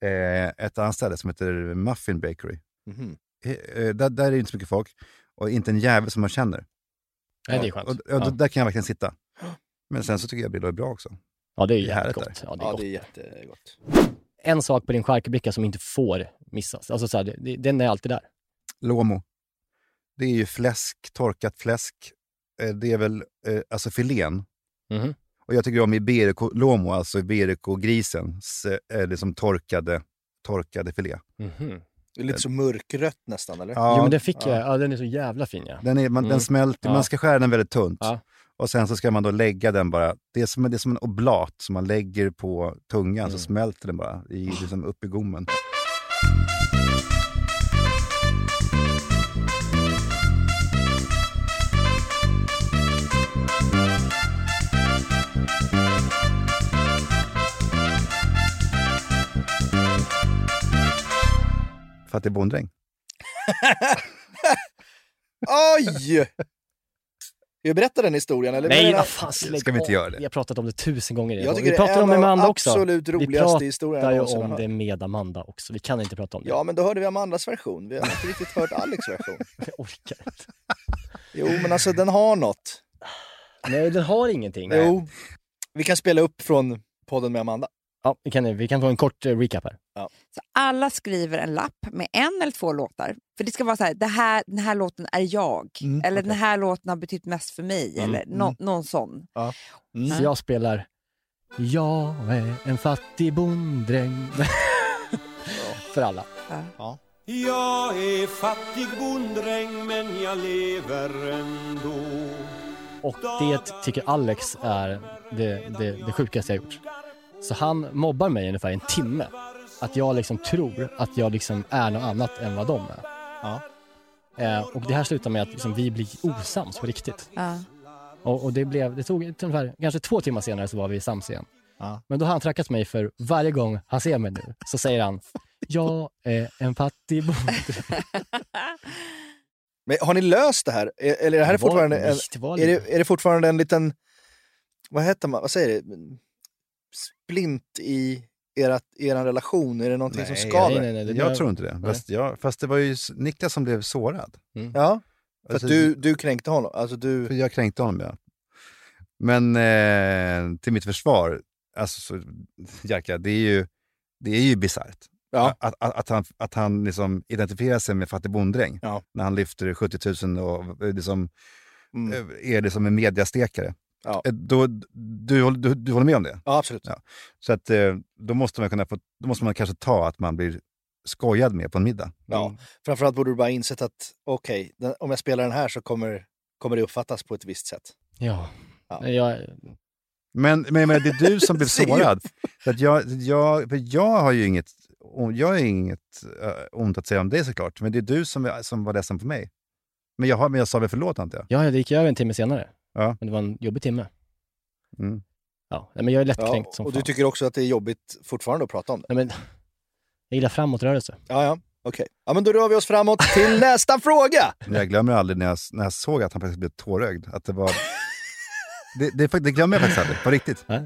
Speaker 4: eh, ett annat ställe som heter Muffin Bakery.
Speaker 3: Mhm.
Speaker 4: Eh, eh, där, där är det inte så mycket folk och inte en jävel som man känner.
Speaker 5: Nej, det är skönt.
Speaker 4: Och, och,
Speaker 5: Ja.
Speaker 4: Där kan jag verkligen sitta. Men sen så tycker jag Brillo är bra också.
Speaker 5: Ja, det är ju
Speaker 4: Det är
Speaker 5: jävligt
Speaker 4: härligt
Speaker 5: gott. Ja, det är
Speaker 3: Ja,
Speaker 5: gott.
Speaker 3: det är jättegott.
Speaker 5: En sak på din charkubricka som inte får missas. Alltså så här, det- det, den är alltid där.
Speaker 4: Lomo. Det är ju fläsk, torkat fläsk. Eh, det är väl eh, alltså filén.
Speaker 5: Mhm.
Speaker 4: Och jag tycker om Iberico Lomo, alltså Iberico-grisens eh, liksom torkade, torkade filé.
Speaker 5: Mhm.
Speaker 3: Det är lite så mörkrött nästan, eller?
Speaker 4: Ja,
Speaker 5: jo, men den fick
Speaker 3: ja.
Speaker 5: jag. Ja, den är så jävla fin ja.
Speaker 4: Den, är, man,
Speaker 5: Mm.
Speaker 4: den smälter,
Speaker 5: Ja.
Speaker 4: man ska skära den väldigt tunt.
Speaker 5: Ja.
Speaker 4: Och sen så ska man då lägga den bara, det är som, det är som en oblat som man lägger på tungan så
Speaker 5: Mm.
Speaker 4: smälter den bara i, liksom upp i gommen. För att det är bonddräng.
Speaker 3: Oj! Ska jag berätta den historien? Eller?
Speaker 5: Nej, vad fan, lägg
Speaker 4: Ska vi inte göra det?
Speaker 5: Vi har pratat om det tusen gånger redan. Vi
Speaker 3: det är
Speaker 5: pratar om det med Amanda också.
Speaker 3: absolut
Speaker 5: Vi
Speaker 3: roligaste historierna
Speaker 5: pratar ju om det med Amanda också. Vi kan inte prata om det.
Speaker 3: Ja, men då hörde vi Amandas version. Vi har inte riktigt hört Alex version.
Speaker 5: Jag orkar inte.
Speaker 3: Jo, men alltså den har något.
Speaker 5: Nej, den har ingenting.
Speaker 3: Jo. Vi kan spela upp från podden med Amanda.
Speaker 5: Ja, vi, kan, vi kan få en kort eh, recap här.
Speaker 10: Så alla skriver en lapp med en eller två låtar. För det ska vara så här, det här den här låten är jag.
Speaker 3: Mm,
Speaker 10: eller
Speaker 3: okej.
Speaker 10: den här låten har betytt mest för mig.
Speaker 3: Mm,
Speaker 10: eller nå-
Speaker 3: mm.
Speaker 10: någon sån.
Speaker 3: Mm.
Speaker 5: Så jag spelar Jag är en fattig bonddräng. För alla.
Speaker 11: Jag är fattig bonddräng men jag lever ändå
Speaker 5: Och det tycker Alex är det, det, det sjukaste jag gjort. Så han mobbar mig ungefär en timme. Att jag liksom tror att jag liksom är något annat än vad de är.
Speaker 3: Ja.
Speaker 5: Eh, och det här slutar med att liksom vi blir osams på riktigt.
Speaker 10: Ja.
Speaker 5: Och, och det, blev, det tog ungefär, kanske två timmar senare så var vi sams igen.
Speaker 3: Ja.
Speaker 5: Men då har han trackat mig för varje gång han ser mig nu så säger han Jag är en fattig bonde.
Speaker 3: Men har ni löst det här? Är- Eller är det här
Speaker 5: Det var-
Speaker 3: fortfarande en, är, det, är det fortfarande en liten, vad heter man, vad säger det? Splint i ert, er relation? Är det någonting som
Speaker 4: Nej,
Speaker 3: skaver?
Speaker 5: nej, nej, nej,
Speaker 4: jag tror inte det. Fast, jag, fast det var ju Niklas som blev sårad.
Speaker 3: Ja, för
Speaker 4: Alltså,
Speaker 3: att du, du kränkte honom. Alltså du...
Speaker 4: För jag kränkte honom, ja. Men eh, till mitt försvar, alltså, så, Jerka, det är ju, det är ju bisarrt.
Speaker 3: Ja.
Speaker 4: Att, att, att han, att han liksom identifierar sig med fattig bonddräng
Speaker 3: Ja.
Speaker 4: när han lyfter 70 000 och eh, liksom,
Speaker 3: Mm.
Speaker 4: eh, är liksom en mediastekare.
Speaker 3: Ja.
Speaker 4: Eh, Då, du, håller- du, du håller med om det?
Speaker 3: Ja, absolut.
Speaker 4: Ja. Så att, eh, då, måste man kunna få, då måste man kanske ta att man blir skojad med på en middag.
Speaker 3: Ja. Framförallt borde du bara insett att okej, den- om jag spelar den här så kommer, kommer det uppfattas på ett visst sätt.
Speaker 5: Ja.
Speaker 3: Ja.
Speaker 5: Jag,
Speaker 4: Men, men, men det är du som blev sårad. För att jag, jag, för jag har ju inget, jag har inget uh, ont att säga om dig såklart, men det är du som, som var ledsen på mig. Men jag, har, men jag sa väl förlåt antar jag?
Speaker 5: ja, det gick över en timme senare.
Speaker 4: Ja.
Speaker 5: Men det var en jobbig timme.
Speaker 4: Mm.
Speaker 5: Ja, men jag är lättkränkt
Speaker 3: Ja,
Speaker 5: som
Speaker 3: och
Speaker 5: fan.
Speaker 3: du tycker också att det är jobbigt fortfarande att prata om det?
Speaker 5: nej, men, jag gillar framåtrörelse.
Speaker 3: Ja, ja. Okej. Ja, men då rör vi oss framåt till nästa fråga!
Speaker 4: Jag glömmer aldrig när jag, när jag såg att han faktiskt blev tårögd. Att det, var, det, det, det glömmer jag faktiskt aldrig, på riktigt.
Speaker 5: Nej.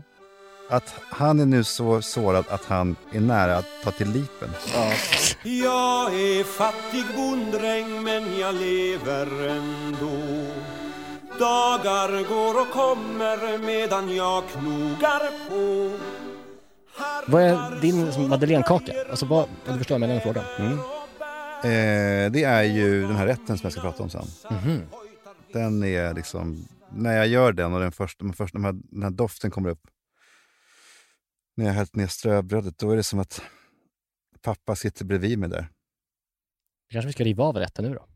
Speaker 4: Att han är nu så sårad att han är nära att ta till lipen.
Speaker 3: Ja.
Speaker 11: Jag är fattig bonddräng men jag lever ändå Dagar går och kommer medan jag knogar på
Speaker 5: Vad är din madeleinekaka? Alltså, vad, om du förstår vad jag menar med frågan.
Speaker 4: Mm. Eh, det är ju den här rätten som jag ska prata om sen.
Speaker 5: Mhm.
Speaker 4: Den är liksom när jag gör den och den första, den, första, den, här, den här doften kommer upp. När jag hällt ner ströbrödet, då är det som att pappa sitter bredvid mig där.
Speaker 5: Kanske vi ska riva av rätten nu då?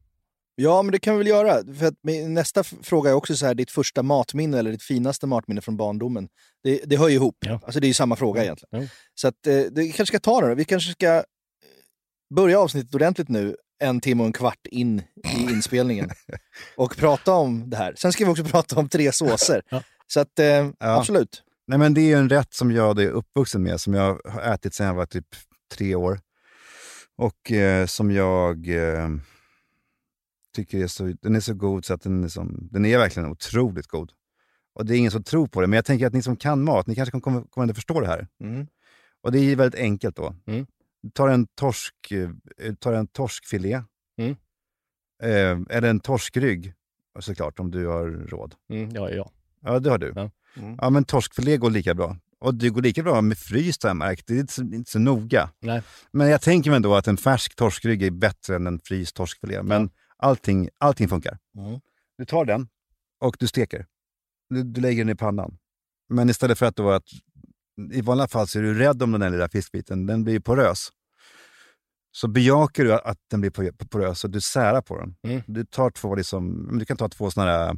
Speaker 3: Ja, men det kan vi väl göra. För att min nästa fråga är också så här, ditt första matminne eller ditt finaste matminne från barndomen. Det, det hör ju ihop.
Speaker 5: Ja.
Speaker 3: Alltså det är ju samma fråga egentligen.
Speaker 5: Ja.
Speaker 3: Så att, eh, det, vi kanske ska ta det. Vi kanske ska eh, börja avsnittet ordentligt nu, en timme och en kvart in i inspelningen. och prata om det här. Sen ska vi också prata om tre såser.
Speaker 5: Ja.
Speaker 3: Så att, eh, absolut.
Speaker 4: Nej, men det är ju en rätt som jag är uppvuxen med, som jag har ätit sedan jag var typ tre år. Och eh, som jag eh, tycker är så, den är så god så att den är, som, den är verkligen otroligt god. Och det är ingen som tror på det, men jag tänker att ni som kan mat, ni kanske kan komma, komma att förstå det här.
Speaker 3: Mm.
Speaker 4: Och det är väldigt enkelt då.
Speaker 5: Mm.
Speaker 4: Du tar en, torsk, eh, tar en torskfilé,
Speaker 5: Mm.
Speaker 4: eh, eller en torskrygg såklart, om du har råd.
Speaker 5: Mm, ja, ja.
Speaker 4: Ja, det har du.
Speaker 5: Ja.
Speaker 3: Mm.
Speaker 4: Ja, men torskfilé går lika bra. Och det går lika bra med fryst har jag märkt. Det är inte så, inte så noga.
Speaker 5: Nej.
Speaker 4: Men jag tänker mig ändå att en färsk torskrygg är bättre än en fryst torskfilé. Men allting, allting funkar.
Speaker 3: Mm.
Speaker 4: Du tar den och du steker. Du, du lägger den i pannan. Men istället för att då att... I vanliga fall så är du rädd om den där lilla fiskbiten. Den blir porös. Så bejakar du att den blir po- porös och du särar på den.
Speaker 5: Mm.
Speaker 4: Du, tar två liksom, du kan ta två såna här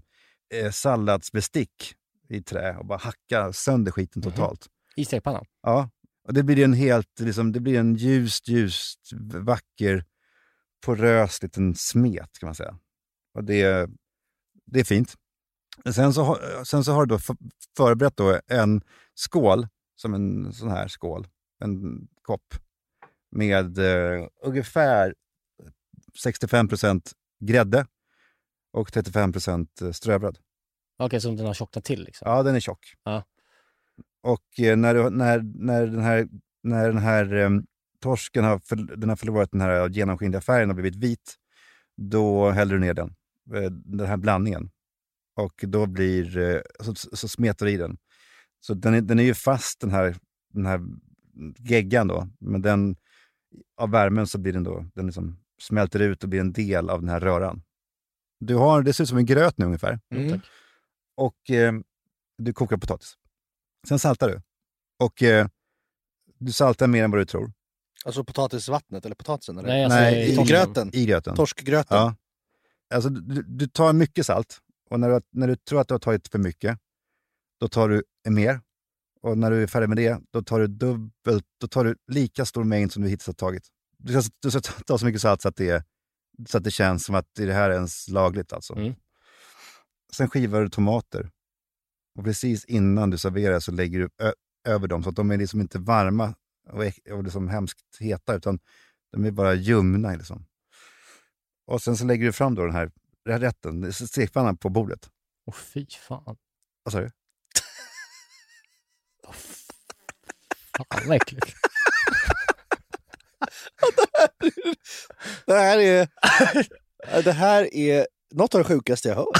Speaker 4: eh, salladsbestick i trä och bara hacka sönder skiten
Speaker 5: Mhm.
Speaker 4: totalt.
Speaker 5: I stekpannan?
Speaker 4: Ja, och det blir en helt, liksom, det blir en ljust, ljust, vacker, porös liten smet kan man säga. Och det, det är fint. Sen så, har- sen så har du då för- förberett då en skål, som en sån här skål, en kopp, med eh, ungefär 65% grädde och 35% ströbröd.
Speaker 5: Okej, som den har tjocknat till liksom?
Speaker 4: Ja, den är tjock.
Speaker 5: Ja.
Speaker 4: Och eh, när, du, när, när den här, när den här eh, torsken har, för, den har förlorat den här genomskinliga färgen och blivit vit, då häller du ner den, eh, den här blandningen. Och då blir, eh, så, så smetar du i den. Så den är, den är ju fast den här, den här geggan då, men den, av värmen så blir den då, den liksom smälter ut och blir en del av den här röran. Du har, det ser ut som en gröt nu ungefär.
Speaker 5: Mm. tack.
Speaker 4: Och eh, du kokar potatis. Sen saltar du. Och eh, du saltar mer än vad du tror.
Speaker 3: Alltså potatisvattnet eller potatisen? Eller?
Speaker 5: Nej, alltså
Speaker 4: Nej,
Speaker 5: i
Speaker 3: I gröten?
Speaker 4: I gröten.
Speaker 3: Torskgröten?
Speaker 4: Ja. Alltså, du, du tar mycket salt och när du, när du tror att du har tagit för mycket, då tar du mer. Och när du är färdig med det, då tar du dubbelt, då tar du lika stor mängd som du hittills har tagit. Du ska, du ska ta så mycket salt så att, det, så att det känns som att det här är ens lagligt. Alltså.
Speaker 5: Mm.
Speaker 4: Sen skivar du tomater. Och precis innan du serverar så lägger du ö- över dem så att de är liksom inte varma och, och liksom hemskt heta, utan de är bara ljumna. Liksom. Och sen så lägger du fram då den här rätten, stekpannan på bordet.
Speaker 5: Åh fy fan.
Speaker 4: Vad sa du?
Speaker 5: Fan vad äckligt.
Speaker 3: Det här är... det här är något av det sjukaste jag hört.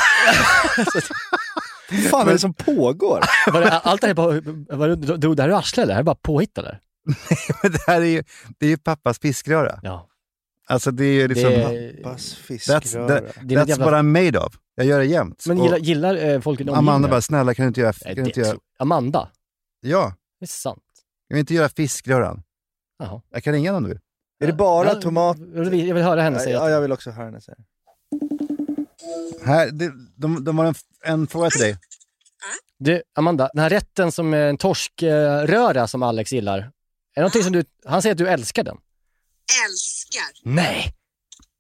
Speaker 3: Vad fan är det som pågår?
Speaker 5: Var det, allt det här bara, var det, drog det här ur arslet eller? Det här är bara påhitt eller?
Speaker 4: Men det här är ju, det är ju pappas fiskröra.
Speaker 5: Ja.
Speaker 4: Alltså det är ju liksom...
Speaker 5: Det-
Speaker 3: Pappas
Speaker 4: That's,
Speaker 3: fiskröra.
Speaker 4: that,
Speaker 5: Det
Speaker 4: that's
Speaker 5: jävla-
Speaker 4: what I'm made of. Jag gör det jämt.
Speaker 5: Men gillar, gillar eh, folk i
Speaker 4: Amanda bara, snälla kan du inte göra...
Speaker 5: Nej,
Speaker 4: Kan
Speaker 5: det
Speaker 4: inte göra
Speaker 5: Amanda?
Speaker 4: ja,
Speaker 5: Det är sant.
Speaker 4: jag vill inte göra fiskröran.
Speaker 5: Jaha.
Speaker 4: Jag kan ringa någon du vill.
Speaker 3: Är det bara
Speaker 5: Ja,
Speaker 3: tomat?
Speaker 5: Jag vill, jag vill höra henne säga
Speaker 3: Ja, jag vill också höra henne säga.
Speaker 4: Här, det, de, de har en, en fråga till dig.
Speaker 5: Du, Amanda, den här rätten som är en torskröra som Alex gillar. Är det någonting som du, han säger att du älskar den?
Speaker 12: älskar.
Speaker 5: Nej!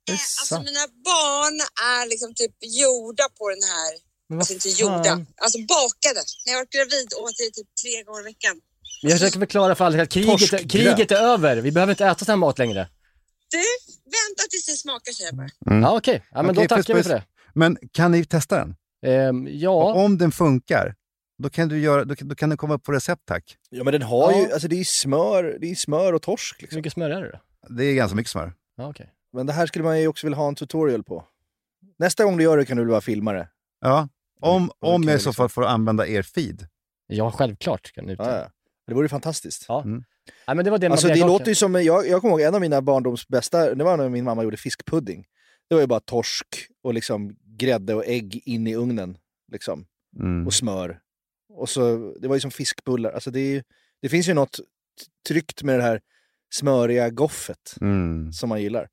Speaker 12: Eh, alltså mina barn är liksom typ gjorda på den här,
Speaker 5: Men vad
Speaker 12: alltså inte gjorda, alltså bakade. När jag var gravid åt jag typ tre gånger i veckan.
Speaker 5: Men Jag försöker förklara för Alex att kriget,
Speaker 3: Torskgröt.
Speaker 5: kriget är över. Vi behöver inte äta sån här mat längre.
Speaker 12: Du, vänta tills det smakar säger jag bara.
Speaker 4: Mm.
Speaker 5: Ja, okej. Ja, men
Speaker 4: Okej,
Speaker 5: då
Speaker 4: puss,
Speaker 5: tackar vi
Speaker 4: puss.
Speaker 5: för det.
Speaker 4: Men kan ni testa den?
Speaker 5: Ehm, ja,
Speaker 4: Och om den funkar, då kan du, göra, då, kan- då kan den komma upp på recept tack.
Speaker 3: Ja men den har
Speaker 5: Ja.
Speaker 3: ju, alltså det är ju smör, det är smör och torsk
Speaker 5: hur
Speaker 3: liksom.
Speaker 5: mycket smör är det då?
Speaker 4: Det är ganska mycket smör.
Speaker 5: Ja, okej.
Speaker 3: Men det här skulle man ju också vilja ha en tutorial på. Nästa gång du gör det kan du väl bara filma det?
Speaker 4: Ja. Om, om jag i så fall får använda er feed.
Speaker 5: Ja, självklart kan du
Speaker 3: Ja, ja. Det vore ju fantastiskt.
Speaker 5: Ja.
Speaker 4: Mm.
Speaker 5: Nej, men det var det
Speaker 3: Alltså det
Speaker 5: klart.
Speaker 3: låter ju som, jag, jag kommer ihåg en av mina barndoms bästa, det var när min mamma gjorde fiskpudding. Det var ju bara torsk och liksom grädde och ägg in i ugnen. Liksom.
Speaker 4: Mm.
Speaker 3: och smör. Och så, det var ju som fiskbullar. Alltså det, är, det finns ju något tryggt med det här smöriga goffet
Speaker 4: Mm.
Speaker 3: som man gillar.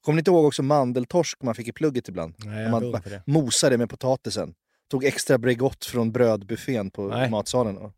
Speaker 3: Kommer ni inte ihåg också mandeltorsk man fick i plugget ibland?
Speaker 5: Nej,
Speaker 3: man bara
Speaker 5: det.
Speaker 3: mosade med potatisen. Tog extra Bregott från brödbuffén på
Speaker 5: Nej.
Speaker 3: matsalen. Och-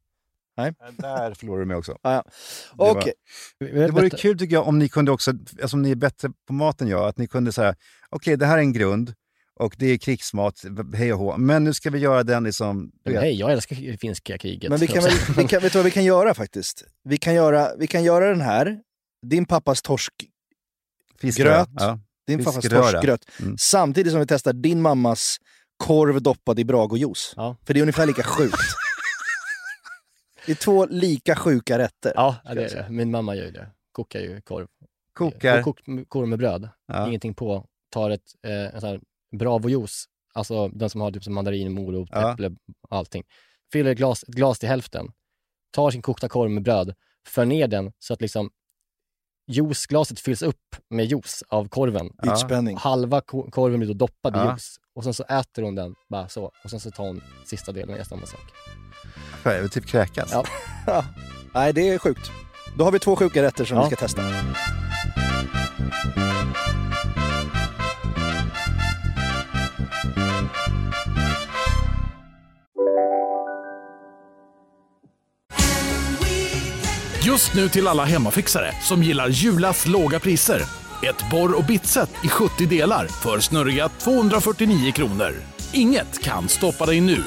Speaker 3: Nej?
Speaker 4: Där förlorar du mig också.
Speaker 3: Ja, ja.
Speaker 4: Det var-
Speaker 3: Okej.
Speaker 4: Det vore kul tycker jag om ni kunde också, eftersom ni är bättre på mat än jag, att ni kunde säga okej det här är en grund och det är krigsmat, hej och hå, men nu ska vi göra den liksom...
Speaker 5: Men hej, jag älskar finska kriget.
Speaker 3: Men vi kan väl, vi kan, vet du vad vi kan göra faktiskt? Vi kan göra, vi kan göra den här, din pappas torskgröt,
Speaker 4: ja.
Speaker 3: din pappas torskgröt,
Speaker 4: Mm.
Speaker 3: samtidigt som vi testar din mammas korv doppad i Bragojuice.
Speaker 5: Ja.
Speaker 3: För det är ungefär lika sjukt. det är två lika sjuka rätter.
Speaker 5: Ja, det är det. Min mamma gör ju det. Kokar ju korv.
Speaker 4: Kokar.
Speaker 5: Kokt korv med bröd.
Speaker 4: Ja.
Speaker 5: Ingenting på. Tar ett eh, Bravo-juice. Alltså den som har typ som mandarin, morot,
Speaker 4: Ja.
Speaker 5: äpple, allting. Fyller ett glas, ett glas till hälften. Tar sin kokta korv med bröd. För ner den så att liksom juiceglaset fylls upp med juice av korven.
Speaker 4: Ja.
Speaker 5: Halva ko- korven blir då doppad i
Speaker 4: Ja.
Speaker 5: juice. Och sen så äter hon den bara så. Och sen så tar hon sista delen gör samma sak.
Speaker 4: Jag vill typ kräkas.
Speaker 5: Ja.
Speaker 3: Nej, det är sjukt. Då har vi två sjuka rätter som vi ska testa.
Speaker 1: Just nu till alla hemmafixare som gillar Julas låga priser. Ett borr och bitset i 70 delar för snurriga 249 kronor. Inget kan stoppa dig nu.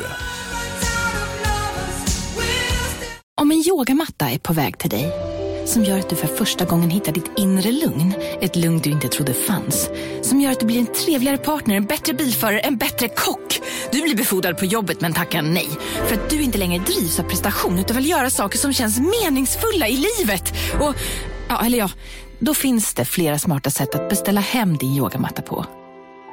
Speaker 13: Om en yogamatta är på väg till dig, som gör att du för första gången hittar ditt inre lugn, ett lugn du inte trodde fanns, som gör att du blir en trevligare partner, en bättre bilförare, en bättre kock. Du blir befordrad på jobbet men tackar nej, för att du inte längre drivs av prestation utan vill göra saker som känns meningsfulla i livet. Och, ja, eller ja, då finns det flera smarta sätt att beställa hem din yogamatta på.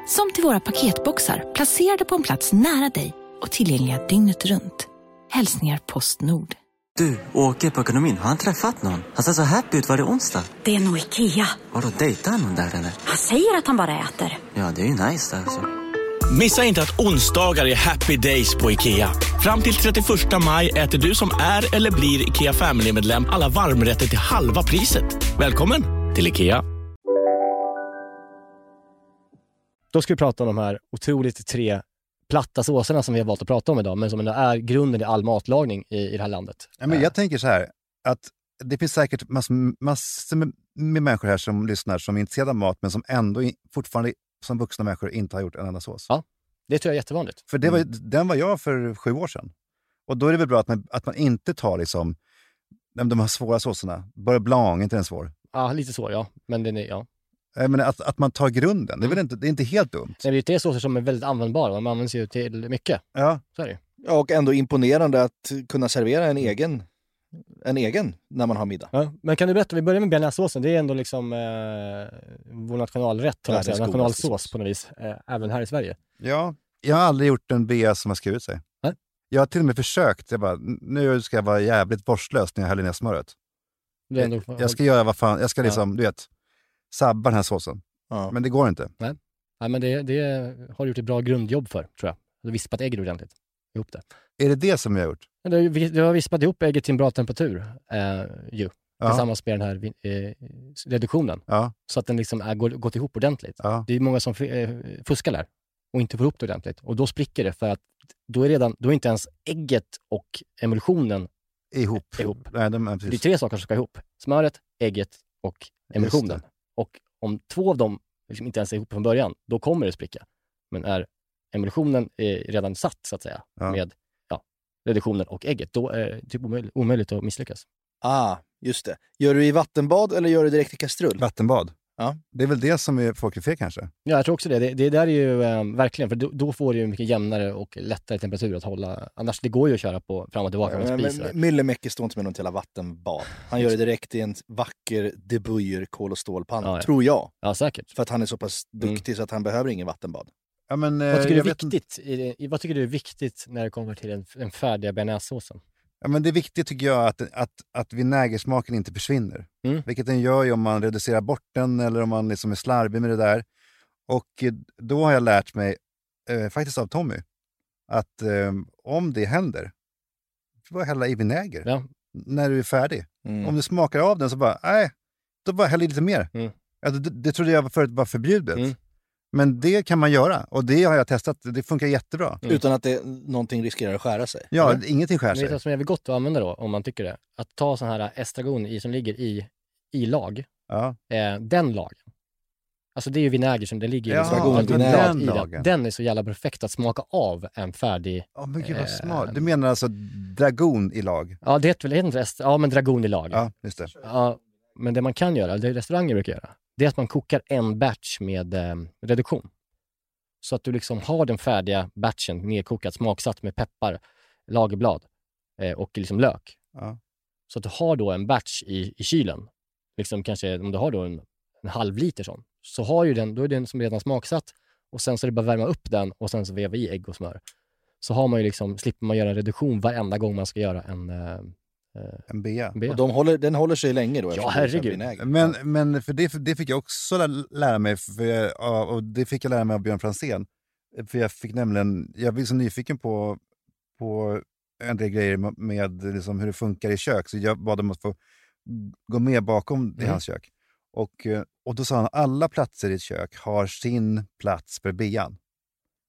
Speaker 13: Som till våra paketboxar placerade på en plats nära dig och tillgängliga dygnet runt. Hälsningar Postnord.
Speaker 14: Du, åker på ekonomin. Har han träffat någon? Han ser så happy ut. Var det onsdag?
Speaker 15: Det är nog Ikea.
Speaker 14: Har du dejtat någon där eller?
Speaker 15: Han säger att han bara äter.
Speaker 14: Ja, det är ju nice där alltså.
Speaker 16: Missa inte att onsdagar är happy days på IKEA. Fram till 31 maj äter du som är eller blir IKEA Family-medlem alla varmrätter till halva priset. Välkommen till IKEA.
Speaker 5: Då ska vi prata om de här otroligt tre platta såserna som vi har valt att prata om idag, men som ändå är grunden i all matlagning i, i det här landet.
Speaker 4: Ja, men jag tänker så här, att det finns säkert massor, massor med, människor här som lyssnar som är intresserade av mat, men som ändå fortfarande som vuxna människor inte har gjort en enda sås.
Speaker 5: Ja, det tror jag är jättevanligt.
Speaker 4: För det var, den var jag för sju år sedan. Och då är det väl bra att man, att man inte tar liksom, de de här svåra såserna. Beurre blanc, inte den svår?
Speaker 5: Ja, lite så ja. Men den är, ja.
Speaker 4: Menar, att, att man tar grunden, det är väl inte, det är inte helt dumt?
Speaker 5: Nej, det är tre såser som är väldigt användbara. De används ju till mycket.
Speaker 4: Ja.
Speaker 5: Så är det.
Speaker 3: Ja, och ändå imponerande att kunna servera en egen, en egen när man har middag.
Speaker 5: Ja, men kan du berätta, vi börjar med bearnaisesåsen. Det är ändå liksom eh, vår nationalrätt, att säga. Nationalsås på något vis, eh, även här i Sverige.
Speaker 4: Ja, jag har aldrig gjort en bea som har skurit sig.
Speaker 5: Nej.
Speaker 4: Jag har till och med försökt. Jag bara, nu ska jag vara jävligt vårdslös när jag häller ner smöret.
Speaker 5: Det är ändå,
Speaker 4: Jag, jag ska göra vad fan, jag ska liksom, du vet, sabba den här såsen.
Speaker 3: Ja.
Speaker 4: Men det går inte.
Speaker 5: Nej, Nej men det, det har du gjort ett bra grundjobb för, tror jag. Du har vispat ägget ordentligt. Ihop det.
Speaker 4: Är det det som jag har gjort?
Speaker 5: Du, har vispat ihop ägget till en bra temperatur, eh, ju.
Speaker 4: Ja.
Speaker 5: Tillsammans med den här vi- eh, reduktionen.
Speaker 4: Ja.
Speaker 5: Så att den liksom är, går, gått ihop ordentligt.
Speaker 4: Ja.
Speaker 5: Det är många som eh, fuskar där och inte får ihop det ordentligt. Och då spricker det för att då är, redan, då är inte ens ägget och emulsionen
Speaker 4: Ihop.
Speaker 5: ihop.
Speaker 4: Nej, de är
Speaker 5: Det är tre saker som ska ihop. Smöret, ägget och emulsionen. Och om två av dem liksom inte ens är ihop från början, då kommer det spricka. Men är emulsionen eh, redan satt, så att säga,
Speaker 4: Ja.
Speaker 5: med ja, reduktionen och ägget, då är det typ omöjligt, omöjligt att misslyckas.
Speaker 3: Ah, just det. Gör du i vattenbad eller gör du direkt i kastrull?
Speaker 4: Vattenbad.
Speaker 3: Ja.
Speaker 4: Det är väl det som är folk är fel kanske?
Speaker 5: Ja, jag tror också det. Det, det där är ju eh, verkligen, för då, då får du ju mycket jämnare och lättare temperatur att hålla. Annars, det går ju att köra på fram och tillbaka med en
Speaker 3: Men-
Speaker 5: spis.
Speaker 3: Myllymäki står inte med något jävla vattenbad. Han gör det direkt i en vacker De Buyer kol och stålpanna,
Speaker 5: Ja, ja.
Speaker 3: tror jag.
Speaker 5: Ja, säkert.
Speaker 3: För att han är så pass
Speaker 5: Mm.
Speaker 3: duktig så att han behöver ingen vattenbad.
Speaker 4: Ja, men, eh,
Speaker 5: Vad tycker du är viktigt, vad tycker du är viktigt när det kommer till den, den färdiga bearnaisesåsen?
Speaker 4: Ja, men det är viktigt tycker jag att, att, att vinägersmaken inte försvinner.
Speaker 5: Mm.
Speaker 4: Vilket den gör ju om man reducerar bort den eller om man liksom är slarvig med det där. Och eh, då har jag lärt mig, eh, faktiskt av Tommy, att eh, om det händer, du bara hälla i vinäger
Speaker 5: Ja.
Speaker 4: när du är färdig.
Speaker 3: Mm.
Speaker 4: Om du smakar av den så bara, nej, då bara häll i lite mer.
Speaker 5: Mm.
Speaker 4: Alltså, det, det trodde jag var förut var förbjudet.
Speaker 5: Mm.
Speaker 4: Men det kan man göra och det har jag testat. Det funkar jättebra.
Speaker 3: Utan att det, någonting riskerar att skära sig?
Speaker 4: Ja,
Speaker 3: eller?
Speaker 4: ingenting skär
Speaker 5: Men
Speaker 4: sig.
Speaker 5: vad som är gott att använda då, om man tycker det? Att ta sån här estragon i, som ligger i, i lag,
Speaker 4: Ja.
Speaker 5: eh, den lagen. Alltså det är ju vinäger som det ligger
Speaker 4: Ja,
Speaker 5: liksom
Speaker 3: Estragonvinäger.
Speaker 5: koncentrat
Speaker 4: den
Speaker 5: i
Speaker 4: lagen.
Speaker 5: den. Den är så jävla perfekt att smaka av en färdig...
Speaker 4: Åh, men gud vad
Speaker 5: Eh,
Speaker 4: smart. Du menar alltså dragon i lag?
Speaker 5: Ja, det heter väl, ja men dragon i lag.
Speaker 4: Ja, just det.
Speaker 5: Ja, men det man kan göra, det restauranger brukar göra, det är att man kokar en batch med eh, reduktion. Så att du liksom har den färdiga batchen nedkokat, smaksatt med peppar, lagerblad eh, och liksom lök.
Speaker 4: Ja.
Speaker 5: Så att du har då en batch i, i kylen. Liksom kanske om du har då en, en halv liter sån, så har ju den, då är den som redan smaksatt och sen så är det bara att värma upp den och sen så veva i ägg och smör. Så har man ju liksom, slipper man göra en reduktion varenda gång man ska göra en, eh, eh,
Speaker 4: En bea.
Speaker 5: bea.
Speaker 3: Och de håller, den håller sig länge då?
Speaker 5: Ja, herregud.
Speaker 4: Men, men för det, det fick jag också lä- lära mig, för och det fick jag lära mig av Björn Franzén. För jag fick nämligen, jag blev så nyfiken på, på en del grejer med, med liksom hur det funkar i kök, så jag bad om att få gå med bakom i
Speaker 5: Mm.
Speaker 4: hans kök. Och, eh, och då sa han alla platser i ett kök har sin plats för bean.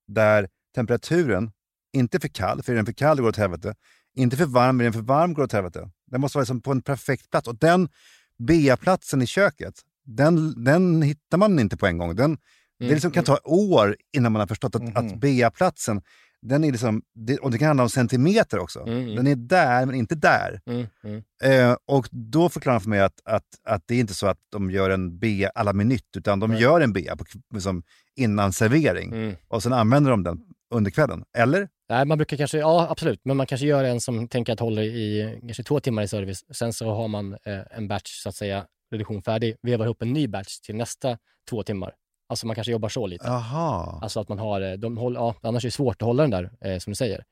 Speaker 4: Där temperaturen, inte för kall, för är den för kall går det åt helvete. Inte för varm, är den för varm går det åt helvete. Den måste vara liksom på en perfekt plats. Och den bea-platsen i köket, den, den hittar man inte på en gång. Den, Det
Speaker 5: Mm.
Speaker 4: liksom kan ta år innan man har förstått att, att bea-platsen, den är liksom, det, och det kan handla om centimeter också.
Speaker 5: Mm,
Speaker 4: Den är där, men inte där.
Speaker 5: Mm, mm.
Speaker 4: Eh, och då förklarar han för mig att, att, att det är inte så att de gör en bea alla minut, utan de gör en bea på, liksom, innan servering.
Speaker 5: Mm.
Speaker 4: Och sen använder de den under kvällen. Eller?
Speaker 5: Nej, man brukar kanske, ja absolut, men man kanske gör en som tänker att håller i kanske två timmar i service. Sen så har man eh, en batch, så att säga, reduktion färdig, vevar ihop en ny batch till nästa två timmar. Alltså man kanske jobbar så lite.
Speaker 4: Jaha.
Speaker 5: Alltså att man har, eh, de håller, ja, annars är det svårt att hålla den där, eh, som du säger.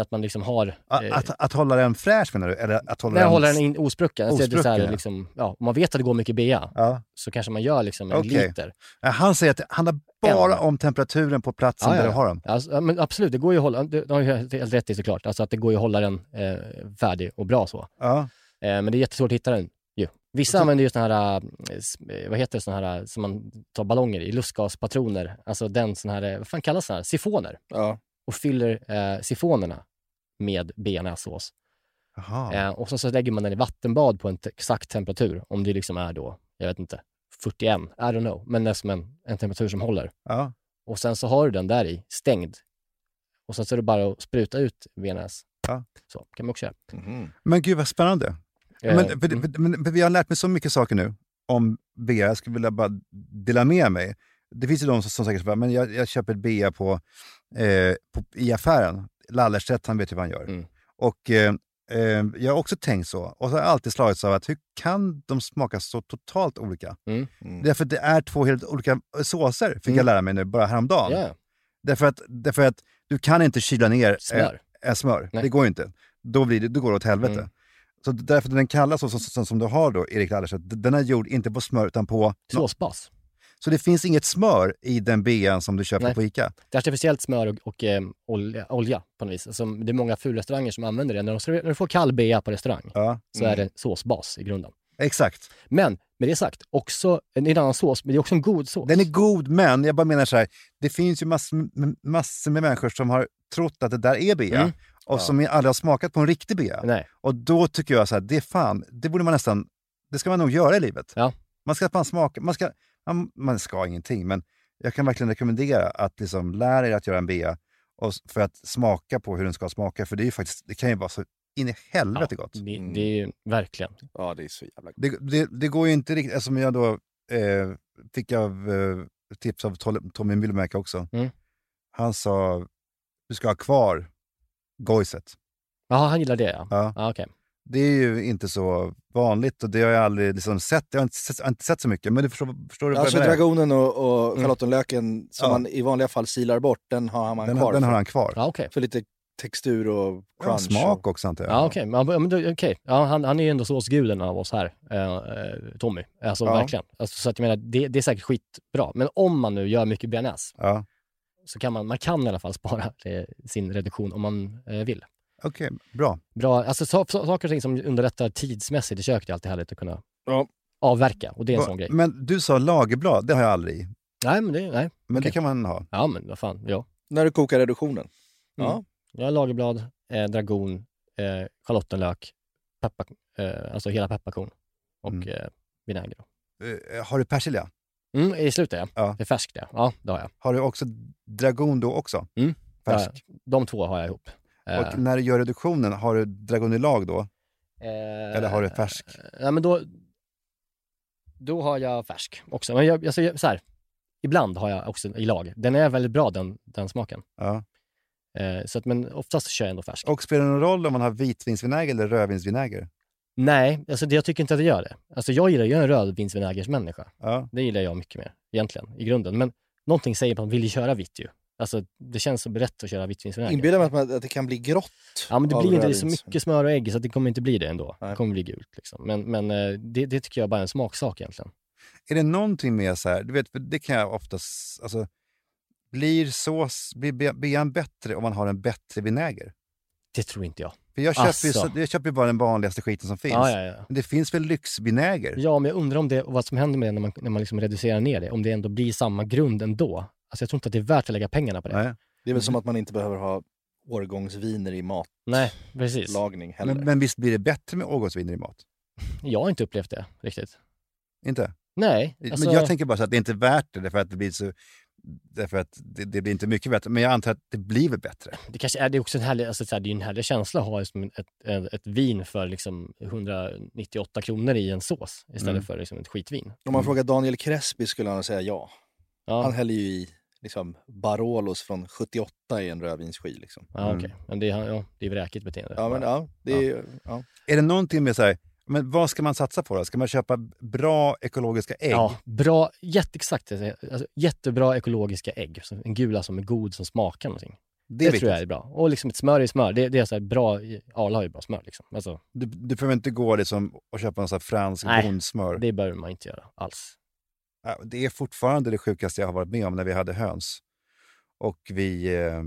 Speaker 5: Att man liksom har...
Speaker 4: Att,
Speaker 5: eh,
Speaker 4: att, att hålla den fräsch menar du? Eller att hålla
Speaker 5: Nej,
Speaker 4: den...
Speaker 5: hålla den in, osprucken. Alltså, är så här,
Speaker 4: Osprucken, ja.
Speaker 5: liksom, ja, om man vet att det går mycket bea,
Speaker 4: Ja.
Speaker 5: så kanske man gör liksom en
Speaker 4: Okej.
Speaker 5: liter.
Speaker 4: Han säger att det handlar bara om temperaturen på platsen där du har den.
Speaker 5: Alltså, men absolut, det går ju att hålla, det, det har ju helt rätt i såklart, alltså att det går ju att hålla den eh, färdig och bra så. Eh, men det är jättesvårt att hitta den ju. Vissa använder ju såna här, eh, eh, vad heter det, såna här eh, som man tar ballonger i, lustgaspatroner. Alltså den sån här, vad fan kallas det här? Sifoner.
Speaker 3: Ja.
Speaker 5: Och fyller eh, sifonerna med bearnaisesås. Eh, och så, så lägger man den i vattenbad på en te- exakt temperatur. Om det liksom är då, jag vet inte, 41, I don't know. Men det är som en, en temperatur som håller.
Speaker 4: Ja.
Speaker 5: Och sen så har du den där i, stängd. Och sen så är det bara att spruta ut bearnaise.
Speaker 4: Ja.
Speaker 5: Så kan man också göra.
Speaker 4: Men gud vad spännande.
Speaker 5: Eh,
Speaker 4: Men, för, för, men, för vi har lärt mig så mycket saker nu om bea. Jag skulle vilja bara dela med mig. Det finns ju de som, som säkert säger men jag, jag köper ett bea på, eh, på, i affären. Lallerstedt, han vet vad han gör.
Speaker 5: Mm.
Speaker 4: Och eh, eh, jag har också tänkt så. Och så har jag alltid slagits av att hur kan de smaka så totalt olika?
Speaker 5: Mm.
Speaker 4: Därför att det är två helt olika såser, fick
Speaker 5: Mm.
Speaker 4: jag lära mig nu bara häromdagen.
Speaker 5: Ja.
Speaker 4: Därför, att, därför att du kan inte kyla ner
Speaker 5: Smör.
Speaker 4: eh, eh, smör.
Speaker 5: Nej.
Speaker 4: Det går ju inte. Då, blir det, då går det åt helvete.
Speaker 5: Mm.
Speaker 4: Så därför den kallas så, så, så, som du har då, Erik Lallerstedt, den är gjord inte på smör utan på...
Speaker 5: Såsbas.
Speaker 4: Så det finns inget smör i den bean som du köper
Speaker 5: Nej.
Speaker 4: på Ica?
Speaker 5: Det är artificiellt smör och, och eh, olja, olja på något vis. Alltså, det är många fulrestauranger som använder det. När, de, när du får kall bea på restaurang
Speaker 4: Ja.
Speaker 5: så är det såsbas i grunden.
Speaker 4: Exakt.
Speaker 5: Men med det sagt, också en, en annan sås, men det är också en god sås.
Speaker 4: Den är god, men jag bara menar så här, det finns ju massor, massor med människor som har trott att det där är bea
Speaker 5: Mm.
Speaker 4: och
Speaker 5: Ja.
Speaker 4: som aldrig har smakat på en riktig bea.
Speaker 5: Nej.
Speaker 4: Och då tycker jag så här, det är fan, det borde man nästan, det ska man nog göra i livet.
Speaker 5: Ja.
Speaker 4: Man ska fan smaka, man ska, man, man ska ingenting, men jag kan verkligen rekommendera att liksom lära er att göra en bea och, för att smaka på hur den ska smaka. För det, är ju faktiskt, det kan ju vara så in i helvete gott.
Speaker 5: Det, det är ju verkligen.
Speaker 3: Ja, det är så jävla gott.
Speaker 4: Det, det, det går ju inte riktigt, eftersom jag då eh, fick av eh, tips av Tommy Myllymäki också.
Speaker 5: Mm.
Speaker 4: Han sa, du ska ha kvar gojset.
Speaker 5: Jaha, han gillar det ja.
Speaker 4: Ja.
Speaker 5: ja okej.
Speaker 4: Det är ju inte så vanligt och det har jag aldrig liksom sett. Jag har inte sett, jag har inte sett så mycket, men du förstår, förstår du vad
Speaker 3: Alltså
Speaker 4: jag menar?
Speaker 3: dragonen och, och schalottenlöken som
Speaker 4: Ja.
Speaker 3: man i vanliga fall silar bort, den har man
Speaker 4: Den,
Speaker 3: kvar.
Speaker 4: den har han kvar.
Speaker 5: Ja, okej.
Speaker 3: för lite textur och
Speaker 4: Ja,
Speaker 3: crunch.
Speaker 4: smak
Speaker 3: och,
Speaker 4: också antar jag.
Speaker 5: Ja, okej. Ja, men då- okej. Ja, han, han är ju ändå såsguden av oss här, eh, eh, Tommy. Alltså
Speaker 3: Ja.
Speaker 5: verkligen. Alltså, så att jag menar, det, det är säkert skitbra. Men om man nu gör mycket bearnaise
Speaker 4: Ja.
Speaker 5: så kan man, man kan i alla fall spara eh, sin reduktion om man eh, vill.
Speaker 4: Okej, bra.
Speaker 5: Bra, alltså så, så, saker och ting som underlättar tidsmässigt i köket är alltid härligt att kunna
Speaker 3: Ja.
Speaker 5: avverka och det är en
Speaker 4: Va-
Speaker 5: sån grej.
Speaker 4: Men du sa lagerblad, det har jag aldrig i.
Speaker 5: Nej, men det, nej.
Speaker 4: Men det
Speaker 5: Okej.
Speaker 4: kan man ha.
Speaker 5: Ja, men vad fan, ja.
Speaker 3: När du kokar reduktionen. Ja.
Speaker 5: Mm. Jag har lagerblad, eh, dragon, eh, schalottenlök, peppar, eh, alltså hela pepparkorn och
Speaker 4: Mm.
Speaker 5: eh, vinäger.
Speaker 4: Eh, Har du persilja?
Speaker 5: Mm, I slutet ja.
Speaker 4: Ja.
Speaker 5: Det är färskt ja. Ja, det har jag.
Speaker 4: Har du också dragon då också?
Speaker 5: Mm.
Speaker 4: Färsk?
Speaker 5: Ja, de två har jag ihop. Eh,
Speaker 4: Och när du gör reduktionen, har du dragon i lag då?
Speaker 5: eh,
Speaker 4: Eller har du färsk?
Speaker 5: Ja, men då, då har jag färsk också. Men jag, alltså, så här, ibland har jag också i lag. Den är väldigt bra den, den smaken.
Speaker 4: Ja.
Speaker 5: Eh, så att, men oftast kör jag ändå färsk.
Speaker 4: Och spelar det någon roll om man har vitvinsvinäger eller rödvinsvinäger?
Speaker 5: Nej, alltså det, jag tycker inte att det gör det. Alltså jag gillar, är en rödvinsvinägersmänniska.
Speaker 4: Ja.
Speaker 5: Det gillar jag mycket mer egentligen, i grunden. Men någonting säger på att man vill ju köra vitt ju. Alltså det känns så rätt att köra vitvinsvinäger.
Speaker 3: Inbillar mig att, man, att det kan bli grått.
Speaker 5: Ja, men det blir inte så mycket smör och ägg så att det kommer inte bli det ändå.
Speaker 3: Nej.
Speaker 5: Det kommer bli gult liksom. Men, men eh, det, det tycker jag bara är en smaksak egentligen.
Speaker 4: Är det någonting med så här, du vet, för det kan jag oftast, alltså, blir sås, blir be- bean bättre om man har en bättre vinäger?
Speaker 5: Det tror inte jag.
Speaker 4: För jag köper, ju,
Speaker 5: Asså.
Speaker 4: så, jag köper ju bara den vanligaste skiten som finns.
Speaker 5: Ja, ja, ja.
Speaker 4: Men det finns väl lyxvinäger?
Speaker 5: Ja, men jag undrar om det, vad som händer med det när man, när man liksom reducerar ner det. Om det ändå blir samma grund ändå. Alltså jag tror inte att det är värt att lägga pengarna på det.
Speaker 4: Nej.
Speaker 3: Det är väl som att man inte behöver ha årgångsviner i
Speaker 5: Nej, precis.
Speaker 3: matlagning heller.
Speaker 4: Men, men visst blir det bättre med årgångsviner i mat?
Speaker 5: Jag har inte upplevt det riktigt.
Speaker 4: Inte?
Speaker 5: Nej. Alltså,
Speaker 4: Men jag tänker bara så att det är inte värt det därför att det blir så... Därför att det, det blir inte mycket bättre. Men jag antar att det blir väl bättre?
Speaker 5: det kanske är, det är också en härlig, alltså, så här, det är en härlig känsla att ha liksom ett, ett, ett vin för liksom 198 kronor i en sås istället
Speaker 4: Mm.
Speaker 5: för liksom ett skitvin.
Speaker 3: Om man frågar Daniel Crespi skulle han säga ja.
Speaker 5: Ja.
Speaker 3: Han häller ju i liksom, Barolos från 78 i en rödvinsskil. Liksom.
Speaker 5: Ja, okej. Men det är, ja, det är vräkigt beteende.
Speaker 3: Ja, men ja, det är, ju- ja.
Speaker 4: Är det någonting med så här, men vad ska man satsa på då? Ska man köpa bra ekologiska ägg?
Speaker 5: Ja, bra, jätteexakt. Alltså, jättebra ekologiska ägg. Så En gula som är god, som smakar någonting.
Speaker 4: Det
Speaker 5: Det, tror jag är bra. Och liksom ett smör i smör. Det, det är så här bra, Arla har ju bra smör liksom. Alltså,
Speaker 4: Du, du behöver inte gå liksom och köpa en sån fransk
Speaker 5: Nej,
Speaker 4: bondsmör.
Speaker 5: det behöver man inte göra alls.
Speaker 4: Ja, Det är fortfarande det sjukaste jag har varit med om när vi hade höns. Och vi, eh,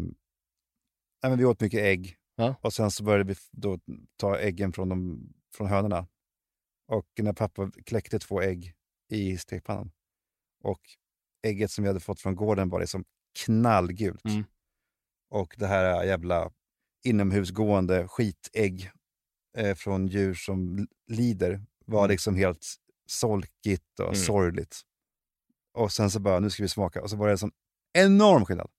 Speaker 4: nej, vi åt mycket ägg.
Speaker 5: Ja.
Speaker 4: Och sen så började vi då ta äggen från, de, från hönorna. Och när pappa kläckte två ägg i stekpannan. Och ägget som vi hade fått från gården var liksom knallgult.
Speaker 5: Mm.
Speaker 4: Och det här jävla inomhusgående skitägg eh, från djur som lider var liksom helt solkigt och
Speaker 5: Mm.
Speaker 4: sorgligt. Och sen så bara, nu ska vi smaka. Och så var det en sån enorm skillnad.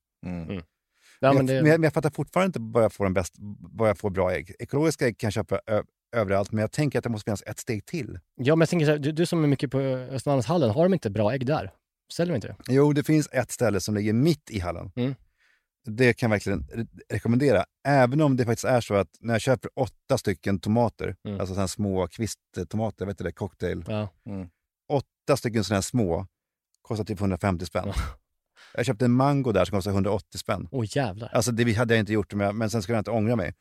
Speaker 5: Ja,
Speaker 4: men,
Speaker 5: men det-
Speaker 4: jag, men, jag, men jag fattar fortfarande inte var jag får, en bäst, var jag får bra ägg. Ekologiska ägg kan jag köpa ö, överallt, men jag tänker att det måste finnas ett steg till.
Speaker 5: Ja, men jag tänker så här, du, du som är mycket på Östermalmshallen, har de inte bra ägg där? Säljer de inte det?
Speaker 4: Jo, det finns ett ställe som ligger mitt i hallen.
Speaker 5: Mm.
Speaker 4: Det kan jag verkligen re rekommendera. Även om det faktiskt är så att när jag köper åtta stycken tomater,
Speaker 5: Mm.
Speaker 4: alltså sådana små kvisttomater, vet du det, cocktail.
Speaker 5: Ja.
Speaker 4: Åtta stycken sådana här små kostar typ 150 spänn. Jag köpte en mango där som kostar 180 spänn.
Speaker 5: Åh jävlar.
Speaker 4: Alltså det hade jag inte gjort, men, men sen skulle jag inte ångra mig.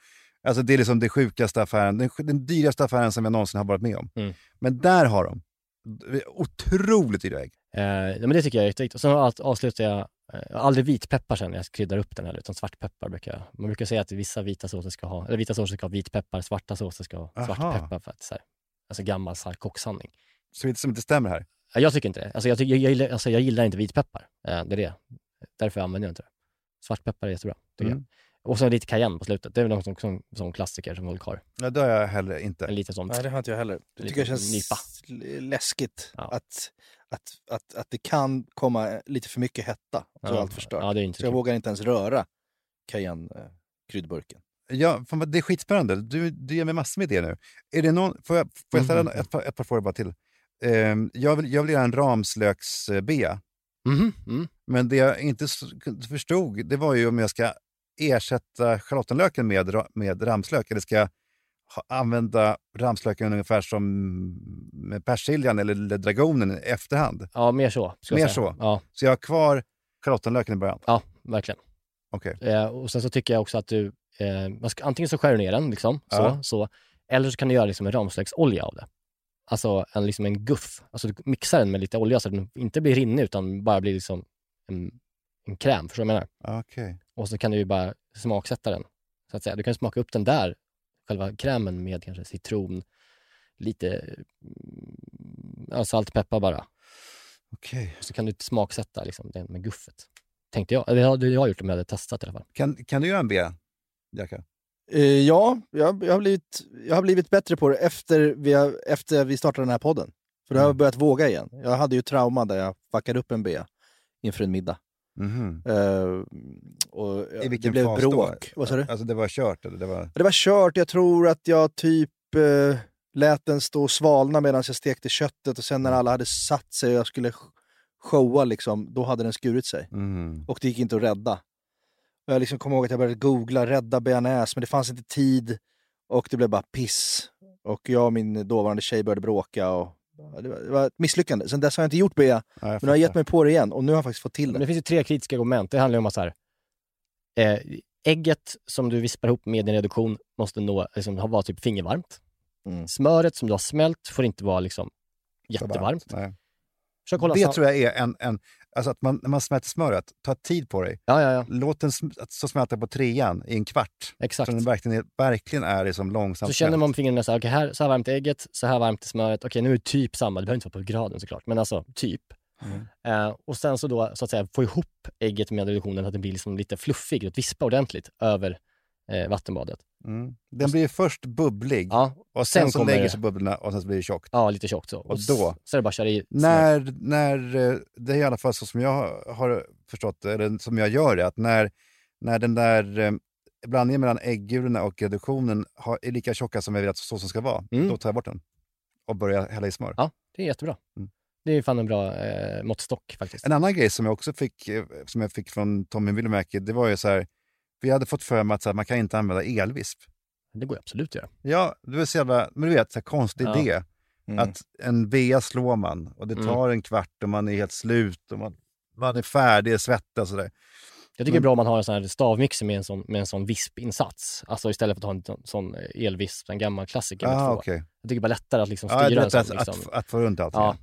Speaker 4: Alltså det är liksom den sjukaste affären, den, den dyraste affären som jag någonsin har varit med om.
Speaker 5: Mm.
Speaker 4: Men där har de otroligt dyra ägg.
Speaker 5: Eh, men det tycker jag är jätteviktigt. Och sen avslutar jag, eh, aldrig vitpeppar sen när jag kryddar upp den heller, utan svartpeppar brukar jag. Man brukar säga att vissa vita såser ska ha, eller vita såser ska ha vitpeppar, svarta såser ska ha svartpeppar för att så här, alltså gammal kocksanning.
Speaker 4: Så det som inte stämmer här.
Speaker 5: Ja, Jag tycker inte det. Alltså jag, tycker, jag, jag, gillar, alltså jag gillar inte vitpeppar. Eh, det är det. Därför använder jag inte det. Svartpeppar är jättebra, tycker
Speaker 4: Mm.
Speaker 5: jag. Och så lite cayenne på slutet. Det är väl någon som, som, som klassiker som folk har.
Speaker 4: Ja, det har jag heller inte.
Speaker 5: En liten sån.
Speaker 3: Nej, det har inte jag heller. Det tycker jag känns
Speaker 5: nypa.
Speaker 3: l- läskigt att, att, att, att det kan komma lite för mycket hetta så
Speaker 5: Ja.
Speaker 3: allt förstört.
Speaker 5: Ja, det är inte
Speaker 3: så jag vågar inte ens röra cayenne-kryddburken.
Speaker 4: Ja, fan, vad- det är skitspännande. Du, du ger mig massor med idéer nu. Är det någon, får jag, får jag ställa
Speaker 5: Mhm.
Speaker 4: ett, par, ett par frågor bara till? Ehm, jag, vill, jag vill göra en ramslöksbea.
Speaker 5: Mhm, mm.
Speaker 4: Men det jag inte förstod, det var ju om jag ska ersätta schalottenlöken med, med ramslök, eller ska jag använda ramslöken ungefär som med persiljan eller, dragonen i efterhand?
Speaker 5: Ja, mer så.
Speaker 4: Mer så?
Speaker 5: Ja.
Speaker 4: Så jag har kvar schalottenlöken i början?
Speaker 5: Ja, verkligen.
Speaker 4: Okej.
Speaker 5: Eh, och sen så tycker jag också att du, eh, ska, antingen så skär du ner den, liksom, så,
Speaker 4: Ja.
Speaker 5: så, eller så kan du göra liksom en ramslöksolja av det. Alltså en, liksom en guff. Alltså du mixar den med lite olja så att den inte blir rinnig utan bara blir liksom en, en kräm, förstår du vad jag menar?
Speaker 4: Okej.
Speaker 5: Och så kan du ju bara smaksätta den. Så att säga. Du kan smaka upp den där, själva krämen med kanske citron, lite mm, ja, salt, peppar bara.
Speaker 4: Okej.
Speaker 5: Och så kan du smaksätta liksom, den med guffet. Tänkte jag. Det hade jag gjort om jag hade testat i alla fall.
Speaker 4: Kan, kan du göra en B, Jacka?
Speaker 3: Eh, ja, jag, jag, har blivit, jag har blivit bättre på det efter vi, har, efter vi startade den här podden. För då har jag börjat våga igen. Jag hade ju trauma där jag fuckade upp en B inför en middag.
Speaker 4: Mhm.
Speaker 3: Eh, och
Speaker 4: I
Speaker 3: det
Speaker 4: vilken
Speaker 3: blev
Speaker 4: fas
Speaker 3: bråk.
Speaker 4: då?
Speaker 3: Vad sa du?
Speaker 4: Alltså det var kört? Eller det var...
Speaker 3: Det var kört. Jag tror att jag typ eh, lät den stå och svalna medan jag stekte köttet och sen när alla hade satt sig och jag skulle sh- showa, liksom, då hade den skurit sig.
Speaker 4: Mm.
Speaker 3: Och det gick inte att rädda. Och jag liksom kommer ihåg att jag började googla rädda bearnaise, men det fanns inte tid och det blev bara piss. Och jag och min dåvarande tjej började bråka. Och, ja, det, var, det var ett misslyckande. Sen dess har jag inte gjort bea, men nu har jag gett mig på det igen och nu har jag faktiskt fått till
Speaker 5: Men
Speaker 3: det.
Speaker 5: det finns ju tre kritiska argument. Det handlar ju om att så här, eh, ägget som du vispar ihop med din reduktion måste nå, liksom, ha- vara typ fingervarmt.
Speaker 3: Mm.
Speaker 5: Smöret som du har smält får inte vara liksom, jättevarmt.
Speaker 4: Det tror jag är en... en alltså att man, när man smälter smöret, ta tid på dig.
Speaker 5: Ja, ja, ja.
Speaker 4: Låt den sm- stå smälta på trean i en kvart.
Speaker 5: Exakt.
Speaker 4: Så den verkligen är, verkligen är liksom långsamt
Speaker 5: Så känner man med fingrarna så här, okej, här, så här varmt är ägget, så här varmt är smöret. Okej, nu är det typ samma. Det behöver inte vara på graden såklart, men alltså typ.
Speaker 4: Mm.
Speaker 5: Eh, och sen så då, så att säga, få ihop ägget med reduktionen så att det blir liksom lite fluffig, att vispa ordentligt över eh, vattenbadet.
Speaker 4: Mm. Den blir först bubblig
Speaker 5: Ja,
Speaker 4: och sen,
Speaker 5: sen
Speaker 4: så
Speaker 5: kommer
Speaker 4: lägger sig bubblorna och sen så blir det tjockt.
Speaker 5: Ja, lite tjockt så.
Speaker 4: Och
Speaker 5: s-
Speaker 4: då?
Speaker 5: Så är det bara köra i.
Speaker 4: När, när, eh, det är i alla fall så som jag har- förstått eller som jag gör det, att när, när den där eh, blandningen mellan äggulorna och reduktionen har, är lika tjocka som jag vill att såsen ska vara, då tar jag bort den och börjar hälla i smör.
Speaker 5: Mm. Ja, det är jättebra.
Speaker 4: Mm.
Speaker 5: Det är fan en bra eh, måttstock faktiskt.
Speaker 4: En annan grej som jag också fick, eh, som jag fick från Tommy Myllymäki, det var ju så här, vi hade fått för mig att så här, man kan inte använda elvisp.
Speaker 5: Det går ju absolut att göra.
Speaker 4: Ja, det var så jävla, men du vet, så här konstig
Speaker 5: Ja.
Speaker 4: idé.
Speaker 3: Mm.
Speaker 4: Att en bea slår man och det
Speaker 5: Mm.
Speaker 4: tar en kvart och man är helt slut och man, man är färdig, svettas och sådär.
Speaker 5: Jag tycker det är bra om man har en sån här stavmixer med en sån, med en sån vispinsats. Alltså istället för att ha en sån- sån elvisp, en gammal klassiker med
Speaker 4: Ah,
Speaker 5: två.
Speaker 4: okej.
Speaker 5: Jag tycker bara lättare att liksom
Speaker 4: Ja,
Speaker 5: styra
Speaker 4: det är
Speaker 5: en sån.
Speaker 4: att,
Speaker 5: Liksom.
Speaker 4: att, att få runt allt.
Speaker 5: Ja.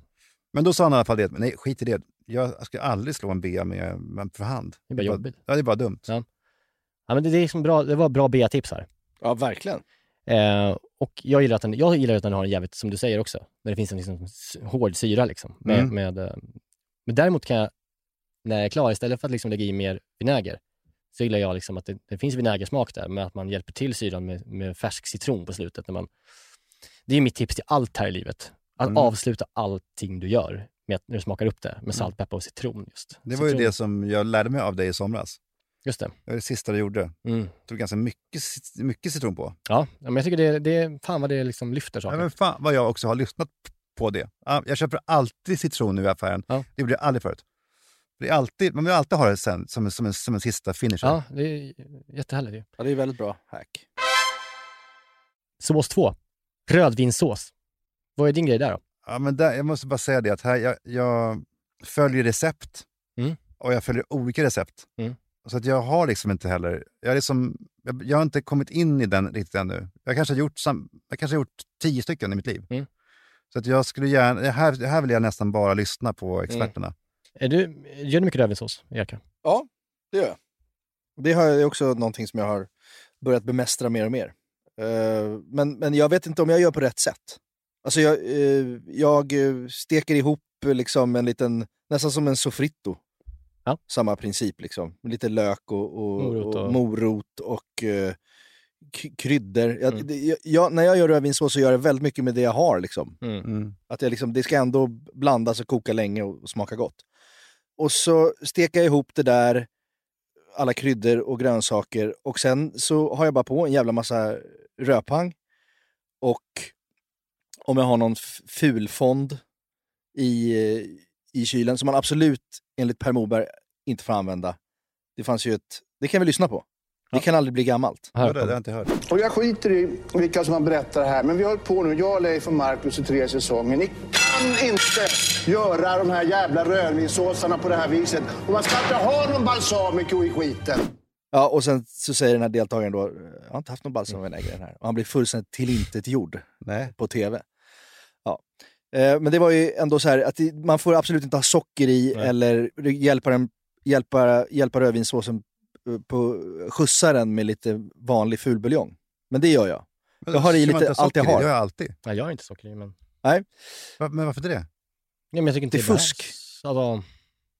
Speaker 4: Men då sa han i alla fall det, nej skit i det. Jag, jag ska aldrig slå en bea med, med för hand.
Speaker 5: Det är bara jobbigt.
Speaker 4: Ja, det är bara dumt.
Speaker 5: Ja. Ja, men det, det, är liksom bra, det var bra B-tips här.
Speaker 3: Ja, verkligen.
Speaker 5: Eh, och jag gillar, att den, jag gillar att den har en jävligt, som du säger också, när det finns en liksom, hård syra. Liksom, med,
Speaker 4: Mm.
Speaker 5: med, eh, men däremot kan jag, när jag är klar, istället för att liksom lägga i mer vinäger, så gillar jag liksom att det, det finns vinägersmak där, men att man hjälper till syran med, med färsk citron på slutet. När man, det är mitt tips till allt här i livet. Att
Speaker 4: Mm.
Speaker 5: avsluta allting du gör med att, när du smakar upp det med salt, peppar och citron. Just.
Speaker 4: Det var ju
Speaker 5: citron.
Speaker 4: det som jag lärde mig av dig i somras.
Speaker 5: Just det.
Speaker 4: Det var det sista du gjorde.
Speaker 5: Mm.
Speaker 4: Det tog ganska mycket, mycket citron på.
Speaker 5: Ja, men jag tycker det, det fan vad det liksom lyfter
Speaker 4: Ja,
Speaker 5: saker.
Speaker 4: men fan vad jag också har lyssnat på det. Ja, Jag köper alltid citron nu i affären. Det gjorde jag aldrig förut. Det är alltid, man vill alltid ha det sen som, en- som, en, som en sista finisher.
Speaker 5: Ja, det är jättehärligt ju.
Speaker 3: Ja, det är väldigt bra hack.
Speaker 5: Sås 2. Rödvinssås. Vad är din grej där då?
Speaker 4: Ja, men där, jag måste bara säga det att här, jag, jag följer recept
Speaker 5: Mm.
Speaker 4: och jag följer olika recept.
Speaker 5: Mm.
Speaker 4: Så att jag har liksom inte heller, jag, är liksom, jag, jag har inte kommit in i den riktigt ännu. Jag kanske har gjort, sam, jag kanske har gjort tio stycken i mitt liv.
Speaker 5: Mm.
Speaker 4: Så att jag skulle gärna, här, här vill jag nästan bara lyssna på experterna.
Speaker 5: Är du, gör du mycket rödvinssås, Jerka?
Speaker 3: Ja, det gör jag. Det har jag också någonting som jag har börjat bemästra mer och mer. Eh, men, men jag vet inte om jag gör på rätt sätt. Alltså jag, eh, jag steker ihop liksom en liten, nästan som en sofrito. Samma princip liksom. Lite lök och, och,
Speaker 5: Morot
Speaker 3: och,
Speaker 5: och-
Speaker 3: morot och eh, kryddor. Jag, det, jag, när jag gör rödvinssås så gör jag väldigt mycket med det jag har. Liksom.
Speaker 4: Mm.
Speaker 3: Att jag liksom, det ska ändå blandas och koka länge och, och smaka gott. Och så steker jag ihop det där, alla kryddor och grönsaker. Och sen så har jag bara på en jävla massa rödpang. Och om jag har någon fulfond i, eh, i kylen, som man absolut enligt Per Morberg inte får använda. Det fanns ju ett... Det kan vi lyssna på. Det kan aldrig bli gammalt.
Speaker 4: Ja, det, det har jag inte hört.
Speaker 17: Och jag skiter i vilka som har berättat det här, men vi har på nu, jag, Leif och Markus i tre säsonger. Ni kan inte göra de här jävla rödvinssåsarna på det här viset. Och man ska inte ha någon balsamico i skiten.
Speaker 3: Ja, och sen så säger den här deltagaren då, jag har inte haft någon balsamvinäger här. Och han blir fullständigt tillintetgjord
Speaker 4: Nej.
Speaker 3: på tv. Ja. Eh, men det var ju ändå så här att man får absolut inte ha socker i
Speaker 5: Nej.
Speaker 3: eller hjälpa den, hjälpa, hjälpa rödvinssåsen eh, på skjutsa den med lite vanlig fulbuljong. Men det gör jag.
Speaker 4: Men
Speaker 3: Jag har i lite allt jag har.
Speaker 4: Det gör jag alltid.
Speaker 5: Nej, jag har inte socker i, men...
Speaker 3: Nej.
Speaker 4: Va- Men varför det?
Speaker 5: Ja, men jag tycker inte
Speaker 3: Det är fusk.
Speaker 5: Alltså,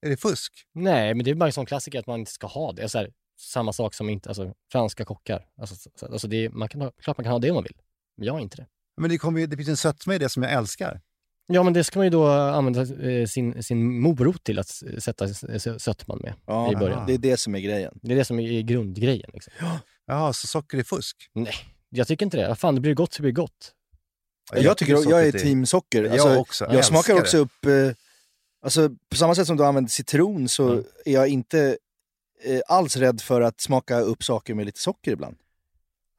Speaker 4: Är det fusk?
Speaker 5: nej, men det är bara en sån klassiker att man inte ska ha det. Så här, samma sak som inte, alltså, franska kockar. Alltså, så- så- alltså det är, man kan, ha- klart man kan ha det om man vill. Men jag har inte det.
Speaker 4: Men det, kommer det finns en sötma i det som jag älskar.
Speaker 5: Ja, men det ska man ju då använda eh, sin, sin morot till att sätta sötman med
Speaker 3: Ja,
Speaker 5: i början.
Speaker 3: det är det som är grejen.
Speaker 5: Det är det som är grundgrejen. Liksom.
Speaker 4: Jaha, så socker är fusk?
Speaker 5: Nej, jag tycker inte det. Fan, det blir gott så blir det gott.
Speaker 3: Jag, tycker, jag är team socker.
Speaker 4: Jag
Speaker 3: Alltså,
Speaker 4: också. Jag
Speaker 3: Jag smakar också
Speaker 4: det.
Speaker 3: upp... Eh, alltså, på samma sätt som du använder citron så
Speaker 5: Mm.
Speaker 3: är jag inte eh, alls rädd för att smaka upp saker med lite socker ibland.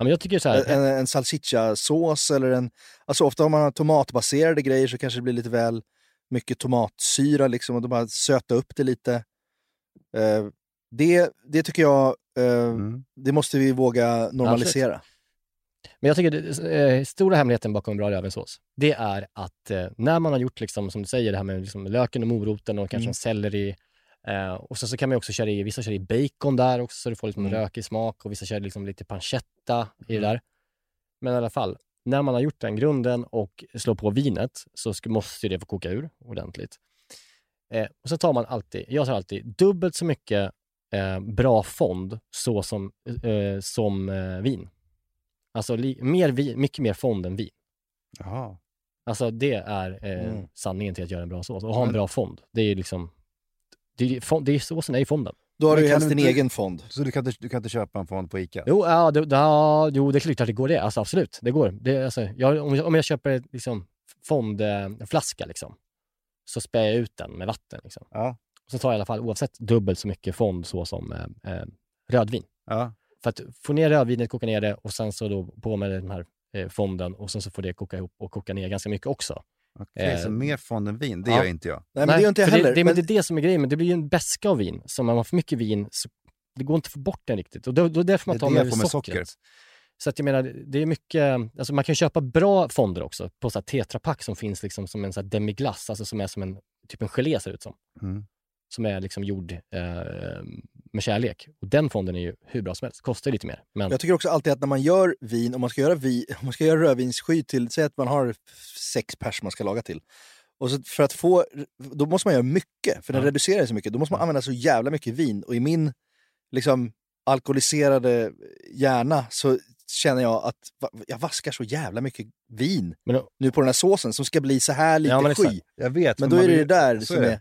Speaker 5: Men jag tycker så här,
Speaker 3: En, en salsiccia-sås eller en... Alltså ofta om man har tomatbaserade grejer så kanske det blir lite väl mycket tomatsyra liksom och då bara söta upp det lite. Eh, det, det tycker jag, eh,
Speaker 4: Mm.
Speaker 3: det måste vi våga normalisera.
Speaker 5: Men jag tycker eh, stora hemligheten bakom bra rödvinssås, det är att eh, när man har gjort, liksom, som du säger, det här med liksom, löken och moroten och kanske
Speaker 3: Mm.
Speaker 5: en selleri. Eh, och sen så kan man också köra i, vissa kör i bacon där också så du får liksom
Speaker 3: Mm.
Speaker 5: rökig smak och vissa kör liksom lite pancetta i det där. Men i alla fall, när man har gjort den grunden och slår på vinet så ska, måste ju det få koka ur ordentligt. Eh, och så tar man alltid, jag tar alltid dubbelt så mycket eh, bra fond så som, eh, som eh, vin. Alltså li, mer vin, mycket mer fond än vin.
Speaker 4: Jaha.
Speaker 5: Alltså det är eh,
Speaker 3: Mm.
Speaker 5: sanningen till att göra en bra sås. Och ha en bra fond. Det är ju liksom, det är, ju fond, det är såsen är ju fonden.
Speaker 3: Då har du ju helst
Speaker 4: inte-
Speaker 3: egen fond.
Speaker 4: Så du kan, inte, du kan inte köpa en fond på Ica?
Speaker 5: Jo, ja, det, ja, jo, det är klart att det går det. Alltså absolut, det går. Det, alltså, jag, om, jag, om jag köper liksom fondflaska liksom, så spär jag ut den med vatten. Liksom.
Speaker 4: Ja.
Speaker 5: Och så tar jag i alla fall oavsett dubbelt så mycket fond så som eh, eh, rödvin.
Speaker 4: Ja.
Speaker 5: För att få ner rödvinet, koka ner det och sen så då på med den här eh, fonden och sen så får det koka ihop och koka ner ganska mycket också.
Speaker 4: Okej,
Speaker 5: Eh,
Speaker 4: så mer fond än vin, det
Speaker 5: ja.
Speaker 4: gör inte jag.
Speaker 3: Nej, men det gör inte jag heller.
Speaker 5: Det, det,
Speaker 3: men,
Speaker 5: det är det som är grejen, men det blir ju en beska av vin. Så om man har för mycket vin så det går inte att få bort den riktigt. Och då, då är det därför man tar
Speaker 4: det
Speaker 5: med,
Speaker 4: med
Speaker 5: sockret.
Speaker 4: socker.
Speaker 5: Så att jag menar, det är mycket, alltså man kan köpa bra fonder också på så här tetrapack som finns liksom som en så demiglass, alltså som är som en, typ en gelé ser det ut som.
Speaker 4: Mm.
Speaker 5: Som är liksom gjord eh, med kärlek. Och den fonden är ju hur bra som helst, kostar lite mer. Men
Speaker 3: Jag tycker också alltid att när man gör vin, om man ska göra, vi, om man ska göra rödvinssky till, säg att man har sex pers man ska laga till. Och så för att få, då måste man göra mycket, för den
Speaker 5: Ja.
Speaker 3: reducerar så mycket. Då måste man använda så jävla mycket vin. Och i min liksom, alkoholiserade hjärna så känner jag att va- jag vaskar så jävla mycket vin
Speaker 5: Men då-
Speaker 3: nu på den här såsen som ska bli så här lite
Speaker 5: Ja, men
Speaker 3: sky.
Speaker 4: Jag vet.
Speaker 3: Men då är det det där som
Speaker 4: är...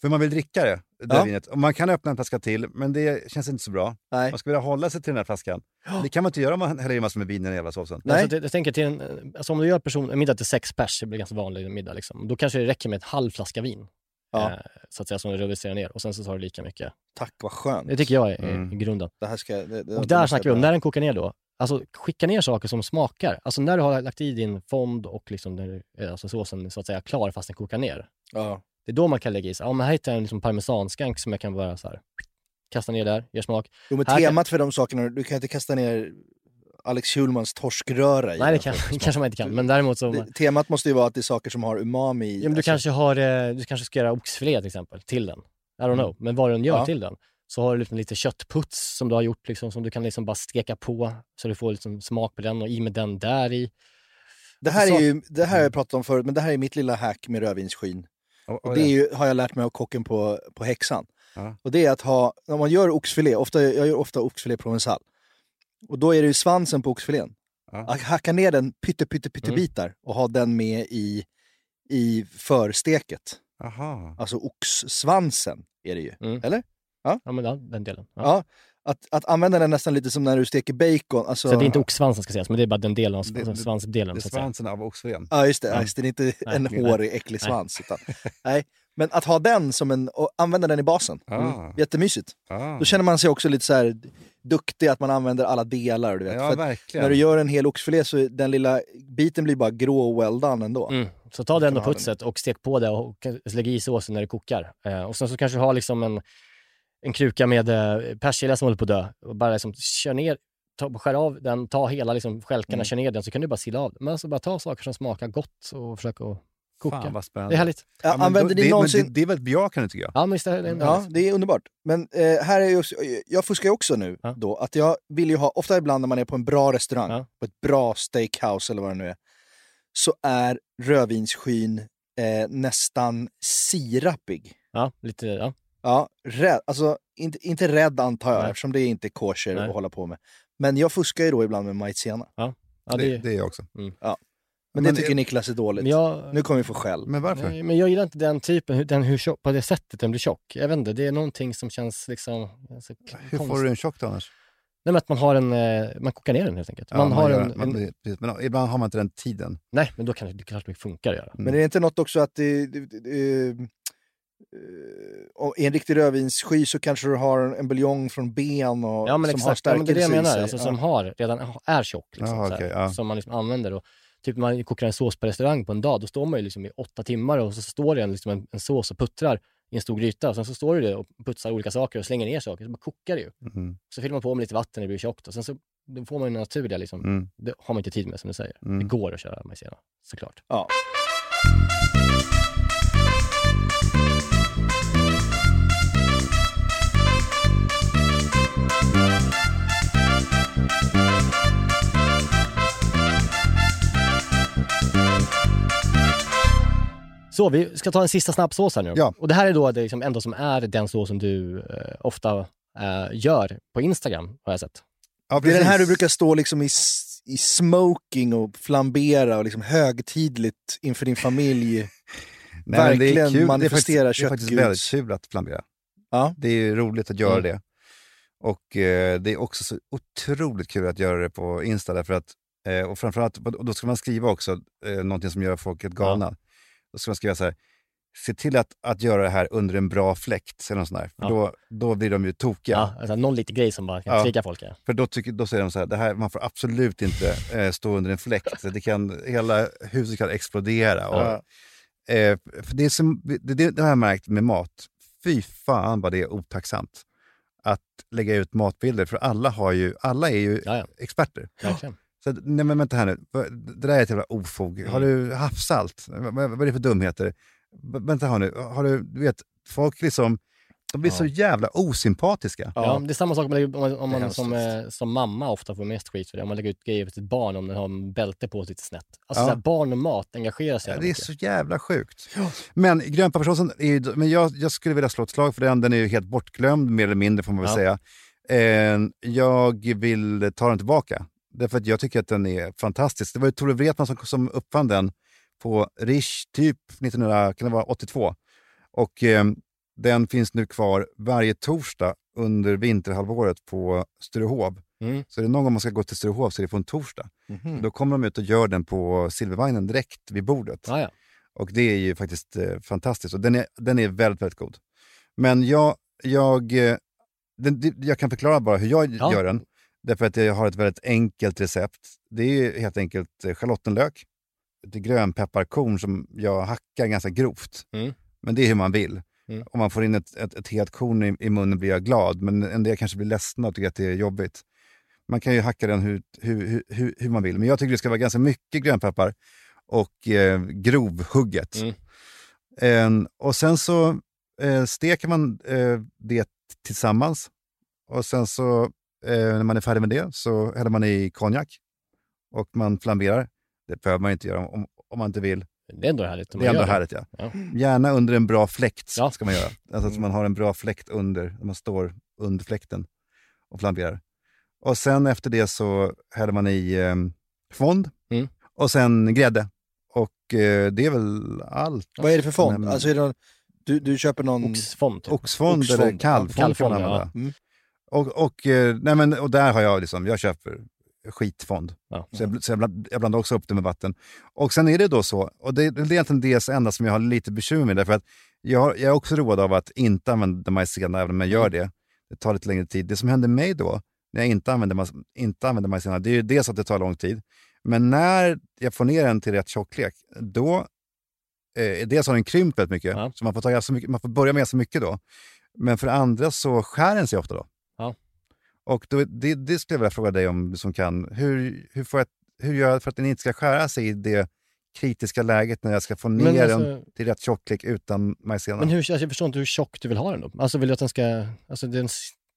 Speaker 4: För man vill dricka det, det
Speaker 3: Ja.
Speaker 4: vinet. Och man kan öppna en flaska till, men det känns inte så bra.
Speaker 3: Nej.
Speaker 4: Man ska vilja hålla sig till den här flaskan. Det kan man inte göra om man häller i massor med vin i den jävla såsen.
Speaker 3: Nej.
Speaker 5: Alltså, det, jag tänker till en, alltså om du gör person, en middag till sex pers, det blir ganska vanlig middag, liksom. då kanske det räcker med ett halv flaska vin.
Speaker 3: Ja.
Speaker 5: Eh, så att säga, som du reducerar ner. Och sen så tar du lika mycket.
Speaker 3: Tack vad skönt.
Speaker 5: Det tycker jag är, är
Speaker 4: Mm.
Speaker 5: grunden.
Speaker 3: Det här ska, det, det,
Speaker 5: Och där snackar vi om, när den kokar ner då, alltså skicka ner saker som smakar. Alltså när du har lagt i din fond och liksom eh, alltså såsen så att säga klar fast den kokar ner.
Speaker 3: Ja.
Speaker 5: Det är då man kan lägga i sig, ja men här hittar jag en liksom parmesanskank som jag kan bara så här kasta ner där, ger smak.
Speaker 3: Jo, men
Speaker 5: Här kan-
Speaker 3: temat för de sakerna, du kan inte kasta ner Alex Schulmans torskröra i
Speaker 5: Nej det kan, kanske man inte kan, men däremot så...
Speaker 3: Det, temat måste ju vara att det är saker som har umami i.
Speaker 5: Ja, men du,
Speaker 3: alltså-
Speaker 5: kanske har, eh, du kanske ska göra oxfilé till exempel, till den. I don't know, men vad du än gör
Speaker 3: Mm. Ja.
Speaker 5: till den. Så har du liksom lite köttputs som du har gjort, liksom, som du kan liksom bara steka på så du får liksom smak på den och i med den där i.
Speaker 3: Det här,
Speaker 5: Så-
Speaker 3: är ju, det här har jag pratat om förut, men det här är mitt lilla hack med rödvinsskyn.
Speaker 4: Och,
Speaker 3: Och det är ju, har jag lärt mig av kocken på, på häxan.
Speaker 4: Ja.
Speaker 3: Och det är att ha, när man gör oxfilé, ofta, jag gör ofta oxfilé provençal. Och då är det ju svansen på oxfilén.
Speaker 4: Ja.
Speaker 3: Att hacka ner den pytte, pytte, pytte
Speaker 5: Mm.
Speaker 3: bitar och ha den med i, i försteket.
Speaker 4: Aha.
Speaker 3: Alltså oxsvansen är det ju.
Speaker 5: Mm.
Speaker 3: Eller?
Speaker 5: Ja, men ja, den delen. Ja.
Speaker 3: Ja. Att, att använda den nästan lite som när du steker bacon. Alltså,
Speaker 5: Så det är inte oxsvansen ska sägas, men det är bara den delen av
Speaker 4: Det-
Speaker 5: alltså,
Speaker 4: det-
Speaker 5: svansdelen.
Speaker 4: Det är svansen av oxfilén.
Speaker 3: Ja, just det.
Speaker 5: Ja.
Speaker 3: Just det. är inte
Speaker 5: Nej,
Speaker 3: en
Speaker 5: nej.
Speaker 3: hårig, äcklig svans. Utan, nej. Men att ha den som en, och använda den i basen.
Speaker 4: Ah.
Speaker 3: Jättemysigt.
Speaker 4: Ah.
Speaker 3: Då känner man sig också lite så här duktig, att man använder alla delar. Du vet.
Speaker 4: Ja, verkligen.
Speaker 3: när du gör en hel oxfilé så den lilla biten blir bara grå och well done ändå.
Speaker 5: Mm. Så ta den och putset och stek på det och lägg i såsen när det kokar. Eh, och sen så kanske du har liksom en, en kruka med eh, persilja som håller på att dö. Och bara liksom kör ner, ta, skär av den, ta hela liksom stjälkarna,
Speaker 3: Mm.
Speaker 5: kör ner den så kan du bara sila av. Men alltså bara ta saker som smakar gott och försöka att koka.
Speaker 4: Fan vad spännande.
Speaker 5: Det är härligt.
Speaker 3: Ja,
Speaker 4: men
Speaker 3: använder
Speaker 4: då-
Speaker 3: ni
Speaker 4: det,
Speaker 3: någonsin-
Speaker 4: Men det, det är väldigt bejakande tycker jag.
Speaker 5: Ja, men är det
Speaker 3: Ja, det är underbart. Men eh, här är också, jag fuskar ju också nu då, att jag vill ju ha, ofta ibland när man är på en bra restaurang, på ett bra steakhouse eller vad det nu är, så är rödvinsskyn eh, nästan sirapig.
Speaker 5: Ja, lite, ja.
Speaker 3: Ja, rädd, alltså inte, inte rädd antar jag,
Speaker 5: Nej.
Speaker 3: eftersom det är inte kosher
Speaker 5: Nej.
Speaker 3: att hålla på med. Men jag fuskar ju då ibland med maizena.
Speaker 5: Ja. Ja,
Speaker 4: det,
Speaker 5: det-
Speaker 4: det är jag också.
Speaker 3: Ja. Men,
Speaker 4: Men
Speaker 3: det tycker
Speaker 4: det-
Speaker 3: Niklas är dåligt.
Speaker 5: Jag-
Speaker 3: Nu kommer vi få skäll.
Speaker 4: Men varför?
Speaker 5: Nej, men jag gillar inte den typen, den hur tjock, på det sättet den blir tjock. Jag vet inte, det är någonting som känns liksom... Alltså,
Speaker 4: Hur får du en tjock då annars?
Speaker 5: Nej men att man har en, eh, man kokar ner den helt enkelt.
Speaker 4: Ja,
Speaker 5: Man har
Speaker 4: gör
Speaker 5: en,
Speaker 4: det. man,
Speaker 5: en,
Speaker 4: precis, men ibland har man inte den tiden.
Speaker 5: nej men då kanske det kanske funkar att göra.
Speaker 3: Men är det inte något också att det, det, det, det, i en riktig rödvinssky så kanske du har en, en buljong från ben och,
Speaker 5: Ja
Speaker 3: som har
Speaker 5: exakt, ja, men det är det jag
Speaker 3: stärkelse
Speaker 5: menar. Alltså,
Speaker 3: Ja.
Speaker 5: Som har, redan är tjock. Liksom, här,
Speaker 4: okej, ja.
Speaker 5: Som man liksom använder. Och, typ man kokar en sås på restaurang på en dag, då står man ju liksom i åtta timmar och så står det en, liksom en, en sås och puttrar i en stor gryta. Och sen så står du där och putsar olika saker och slänger ner saker. Så bara kokar det ju.
Speaker 4: Mm.
Speaker 5: Så fyller man på med lite vatten, det blir tjockt. Och sen så då får man ju naturliga liksom.
Speaker 4: Mm.
Speaker 5: Det har man inte tid med som du säger.
Speaker 4: Mm.
Speaker 5: Det går att köra maizena, såklart.
Speaker 3: Ja.
Speaker 5: Så vi ska ta en sista snabbsås här nu.
Speaker 4: Ja.
Speaker 5: Och det här är då det liksom ändå som är den sås som du eh, ofta eh, gör på Instagram, har jag sett.
Speaker 4: Ja,
Speaker 3: Det är den här du brukar stå liksom i, i smoking och flambera och liksom högtidligt inför din familj.
Speaker 4: Nej, men det är
Speaker 3: verkligen
Speaker 4: kul.
Speaker 3: manifestera
Speaker 4: faktiskt, det är faktiskt
Speaker 3: köttguds.
Speaker 4: väldigt kul att flambera.
Speaker 3: Ja.
Speaker 4: Det är roligt att göra
Speaker 5: Mm.
Speaker 4: det. Och eh, det är också så otroligt kul att göra det på Insta. Därför att, eh, och framförallt, och då ska man skriva också eh, någonting som gör folk helt galna. Då ska man skriva så här, se till att, att göra det här under en bra fläkt. Eller något sånt där.
Speaker 5: Ja.
Speaker 4: då, då blir de ju tokiga.
Speaker 5: Ja, alltså någon liten grej som bara kan
Speaker 4: Ja.
Speaker 5: trigga folk. Ja.
Speaker 4: För då, tycker, då säger de så här, det här, man får absolut inte eh, stå under en fläkt. Det kan, hela huset kan explodera. Och,
Speaker 3: Ja.
Speaker 4: eh, för det, är som, det, det, det har jag märkt med mat. Fy fan vad det är otacksamt att lägga ut matbilder. För alla, har ju, alla är ju
Speaker 5: Ja, ja.
Speaker 4: experter.
Speaker 5: Verkligen.
Speaker 4: Så, nej men vänta här nu, det där är ett jävla ofog. Har du havssalt? Vad, vad är det för dumheter? Vänta här nu, har du, du vet, folk liksom, de blir
Speaker 5: Ja.
Speaker 4: så jävla osympatiska.
Speaker 5: Ja. det är samma sak om man, om man, om man som, eh, som mamma ofta får mest skit för det. Om man lägger ut grejer för sitt barn om den har en bälte på sig lite snett. Alltså
Speaker 4: Ja.
Speaker 5: så här, barn och mat engagerar sig
Speaker 4: Ja, det är
Speaker 5: mycket.
Speaker 4: så jävla sjukt. Men grönpapperssåsen, är ju, men jag, jag skulle vilja slå ett slag för den. Den är ju helt bortglömd, mer eller mindre får man väl
Speaker 5: Ja.
Speaker 4: säga. Eh, jag vill ta den tillbaka. Därför att jag tycker att den är fantastisk. Det var ju Tore Wretman som, som uppfann den på Rish typ 1982. Och eh, den finns nu kvar varje torsdag under vinterhalvåret på Sturehov.
Speaker 5: Mm.
Speaker 4: Så är det någon gång man ska gå till Sturehov så är det på en torsdag.
Speaker 3: Mhm.
Speaker 4: Då kommer de ut och gör den på silvervagnen direkt vid bordet.
Speaker 5: Ja, ja.
Speaker 4: Och det är ju faktiskt eh, fantastiskt. Och den är, den är väldigt, väldigt god. Men jag, jag, eh, den, jag kan förklara bara hur jag
Speaker 5: Ja.
Speaker 4: gör den. Därför att jag har ett väldigt enkelt recept. Det är helt enkelt eh, schalottenlök, grönpepparkorn som jag hackar ganska grovt.
Speaker 5: Mm.
Speaker 4: Men det är hur man vill.
Speaker 5: Mm.
Speaker 4: Om man får in ett, ett, ett helt korn i, i munnen blir jag glad, men en del kanske blir ledsna och tycker att det är jobbigt. Man kan ju hacka den hur, hur, hur- hur, man vill, men jag tycker det ska vara ganska mycket grönpeppar och eh, grovhugget.
Speaker 5: Mm.
Speaker 4: Eh, och sen så eh, steker man eh, det tillsammans och sen så eh, när man är färdig med det så häller man i konjak och man flamberar. Det behöver man inte göra om, om man inte vill.
Speaker 5: Det är ändå härligt.
Speaker 4: Det är ändå härligt, ja.
Speaker 5: Ja.
Speaker 4: Gärna under en bra fläkt
Speaker 5: Ja.
Speaker 4: ska man göra. Alltså att man har en bra fläkt under, när man står under fläkten och flamberar. Och sen efter det så häller man i eh, fond
Speaker 5: Mm.
Speaker 4: och sen grädde. Och eh, det är väl allt.
Speaker 3: Vad är det för fond? Alltså är det någon, du, du köper någon...
Speaker 5: Oxfond. Typ.
Speaker 4: Oxfond,
Speaker 3: Oxfond,
Speaker 4: eller kalvfond,
Speaker 5: Kalvfond,
Speaker 4: man
Speaker 5: ja.
Speaker 3: Mm.
Speaker 4: Och, och, eh, nej men, och där har jag liksom, jag köper skitfond.
Speaker 5: Ja.
Speaker 4: Så, jag, så jag, bland, jag blandar också upp det med vatten. Och sen är det då så, och det, det är egentligen det enda som jag har lite bekymmer med, därför att jag, jag är också road av att inte använda majsena, även om jag gör det. Det tar lite längre tid. Det som händer mig då, när jag inte använder, inte använder majsena, det är ju dels att det tar lång tid, men när jag får ner den till rätt tjocklek, då eh, dels har den krympt väldigt mycket,
Speaker 5: Ja.
Speaker 4: så man får, ta ganska mycket, man får börja med så mycket då. Men för det andra så skär den sig ofta då. Och då, det, det skulle jag vilja fråga dig om, som kan. Hur, hur, får jag, hur gör jag för att den inte ska skära sig i det kritiska läget när jag ska få ner
Speaker 5: alltså-
Speaker 4: den till rätt tjocklek utan majsena.
Speaker 5: Men hur, alltså, jag förstår inte hur tjock du vill ha den då. Alltså vill du att den ska... Alltså den,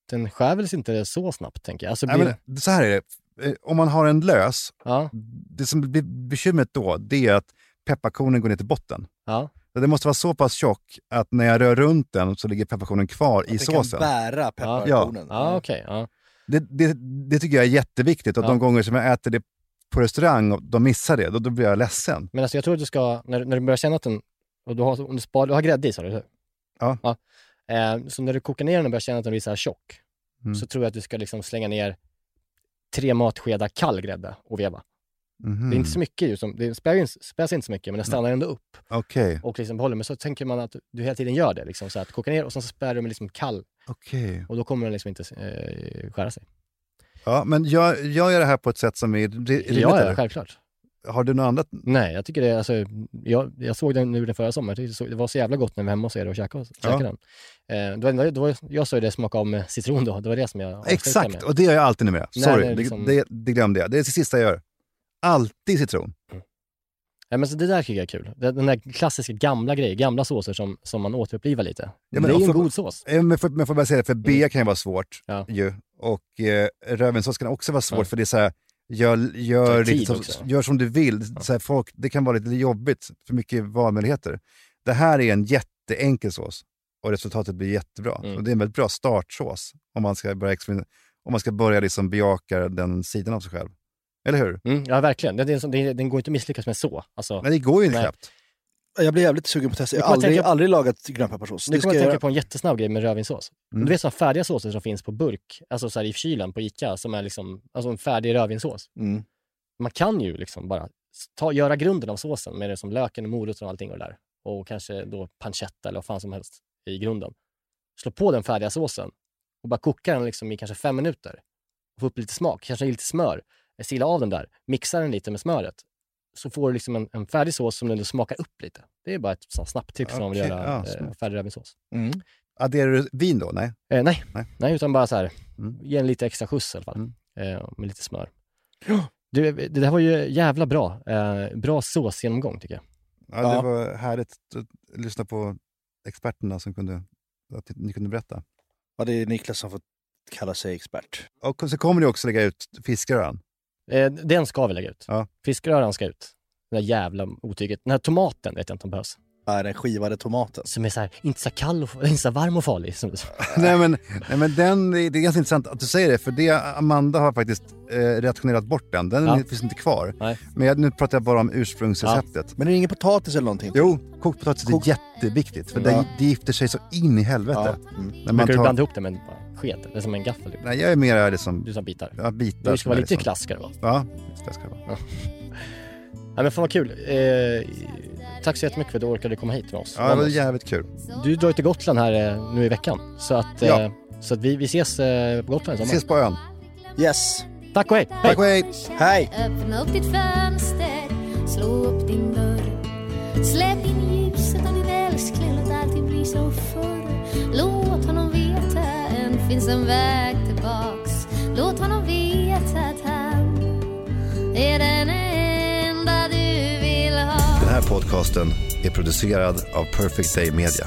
Speaker 5: den skär väl inte så snabbt tänker jag? Alltså,
Speaker 4: Nej,
Speaker 5: blir,
Speaker 4: men, så här är det, Eh, om man har en lös,
Speaker 5: Ja.
Speaker 4: det som blir bekymret då, det är att pepparkornen går ner till botten.
Speaker 5: Ja.
Speaker 4: Det måste vara så pass tjock att när jag rör runt den så ligger pepparkornen kvar i
Speaker 3: den
Speaker 4: såsen.
Speaker 3: kan bära pepparkornen.
Speaker 5: Ja, okej. ja.
Speaker 4: Det, det, det tycker jag är jätteviktigt och
Speaker 5: Ja.
Speaker 4: de gånger som jag äter det på restaurang och de missar det, då, då blir jag ledsen.
Speaker 5: Men alltså jag tror att du ska, när, när du börjar känna att den... Och du har, om du, spar, du har grädde i sa du, hur?
Speaker 4: Ja.
Speaker 5: Eh, så när du kokar ner den och börjar känna att den blir så här tjock,
Speaker 4: Mm.
Speaker 5: så tror jag att du ska liksom slänga ner tre matskedar kall grädde och veva.
Speaker 4: Mhm.
Speaker 5: Det är inte så mycket ju, som, det späs, inte- späs inte så mycket, men det stannar ändå upp.
Speaker 4: Okej,
Speaker 5: Och liksom behåller. Men så tänker man att du hela tiden gör det. Liksom, så att koka ner och sen så spär du med liksom kall.
Speaker 4: okej.
Speaker 5: Och då kommer den liksom inte eh, skära sig.
Speaker 4: Ja, men jag, jag gör det här på ett sätt som är ri- rimligt.
Speaker 5: Ja, ja, självklart.
Speaker 4: Har du något annat?
Speaker 5: Nej, jag tycker det alltså, jag, jag såg den nu den förra sommaren. Jag tyckte Det var så jävla gott när vi var hemma hos er och käkade, käkade
Speaker 4: Ja.
Speaker 5: den. Eh, då, då, då, jag sa ju det smaka av med citron då. Det var det som jag
Speaker 4: Exakt,
Speaker 5: med.
Speaker 4: och det gör jag alltid numera.
Speaker 5: Nej,
Speaker 4: Sorry,
Speaker 5: nej, liksom-
Speaker 4: det, det, det glömde jag. Det är det sista jag gör. Alltid citron.
Speaker 5: Ja, men så det där tycker jag är kul. Den där klassiska gamla grejen, gamla såser som, som man återupplivar lite.
Speaker 4: Ja,
Speaker 5: det är ju en
Speaker 4: för-
Speaker 5: god sås.
Speaker 4: Men får, men får bara säga det, för bea kan ju vara svårt
Speaker 5: Ja.
Speaker 4: ju. Och eh, rödvinssås kan också vara svårt
Speaker 5: Ja.
Speaker 4: för det är så här, gör, gör, lite
Speaker 5: också.
Speaker 4: gör som du vill. Så här, folk, det kan vara lite jobbigt, för mycket valmöjligheter. Det här är en jätteenkel sås och resultatet blir jättebra.
Speaker 5: Mm.
Speaker 4: Och det är en väldigt bra startsås om man ska börja, om man ska börja liksom bejaka den sidan av sig själv. Eller hur?
Speaker 5: Mm, ja, verkligen. Det, det, är en sån- det, den går inte att misslyckas med så. Alltså,
Speaker 4: Men det går ju inte knappt.
Speaker 3: Jag blir jävligt sugen på att testa. Jag har aldrig,
Speaker 5: tänka-
Speaker 3: aldrig lagat grönpepparsås.
Speaker 5: Nu
Speaker 3: Det
Speaker 5: kommer
Speaker 3: ska
Speaker 5: jag tänka på en jättesnabb grej med rödvinssås.
Speaker 4: Mm.
Speaker 5: Du vet sådana färdiga såser som finns på burk, alltså så här i kylen på ICA, som är liksom, alltså en färdig rödvinssås.
Speaker 3: Mm.
Speaker 5: Man kan ju liksom bara ta, göra grunden av såsen med det som löken och moroten och allting och det där. Och kanske då pancetta eller vad fan som helst i grunden. Slå på den färdiga såsen och bara koka den liksom i kanske fem minuter. Och få upp lite smak, kanske lite smör. Sila av den där, mixa den lite med smöret. Så får du liksom en, en färdig sås som ändå smakar upp lite. Det är bara ett sånt snabbt tips om man vill
Speaker 4: Okej,
Speaker 5: göra
Speaker 4: ja,
Speaker 5: eh, färdig rödvinssås.
Speaker 3: Mm.
Speaker 4: Adderar du vin då? Nej.
Speaker 5: Eh, nej.
Speaker 4: Nej.
Speaker 5: nej, utan bara så här,
Speaker 4: Mm.
Speaker 5: ge en lite extra skjuts i alla fall.
Speaker 4: Mm.
Speaker 5: Eh, med lite smör. Du, det där var ju jävla bra. Eh, bra såsgenomgång tycker jag.
Speaker 4: Ja, det
Speaker 3: Ja.
Speaker 4: var härligt att lyssna på experterna som kunde, att ni kunde berätta.
Speaker 3: Ja, det är Niklas som får kalla sig expert.
Speaker 4: Och så kommer ni också lägga ut fiskröran.
Speaker 5: Eh, den ska vi lägga ut.
Speaker 4: Ja.
Speaker 5: Fiskröran ska ut. Den där jävla otyget. Den här tomaten vet jag inte om behövs.
Speaker 3: Ja, den skivade tomaten.
Speaker 5: Som är så här, inte så kall och, inte så varm och farlig. Som,
Speaker 4: nej, men, nej, men den, det är ganska intressant att du säger det, för det, Amanda har faktiskt eh, reaktionerat bort den. Den
Speaker 5: Ja.
Speaker 4: finns inte kvar.
Speaker 5: Nej.
Speaker 4: Men jag, nu pratar jag bara om ursprungsreceptet.
Speaker 3: Men det är ingen potatis eller någonting?
Speaker 4: Jo, kokt potatis
Speaker 3: Kok-
Speaker 4: är jätteviktigt, för
Speaker 3: Ja.
Speaker 4: det, det gifter sig så in i helvete.
Speaker 3: Ja. Mm.
Speaker 4: När man
Speaker 5: Brukar du
Speaker 4: tar,
Speaker 5: blanda ihop det med bara sked? Det är som en gaffel. Typ.
Speaker 4: nej, jag är mer liksom,
Speaker 5: Du tar bitar.
Speaker 4: ja, bitar.
Speaker 5: Det
Speaker 4: som
Speaker 5: ska vara lite
Speaker 4: liksom-
Speaker 5: klass ska det vara.
Speaker 4: Ja, det ska det vara.
Speaker 5: Ja, men fan vad kul. Eh, tack så jättemycket för att du orkade komma hit med oss.
Speaker 4: Ja, det var jävligt kul.
Speaker 5: Du drar ju till Gotland här eh, nu i veckan. Så att,
Speaker 4: Ja.
Speaker 5: eh, så att vi, vi ses eh, på Gotland i sommar.
Speaker 4: Ses på ön.
Speaker 3: Yes.
Speaker 5: Tack och hej!
Speaker 4: Tack och hej!
Speaker 3: Hej!
Speaker 9: Öppna upp ditt fönster, slå upp din dörr Släpp in finns en väg tillbaks Låt honom veta att han är den enda du vill ha
Speaker 4: Den här podcasten är producerad av Perfect Day Media.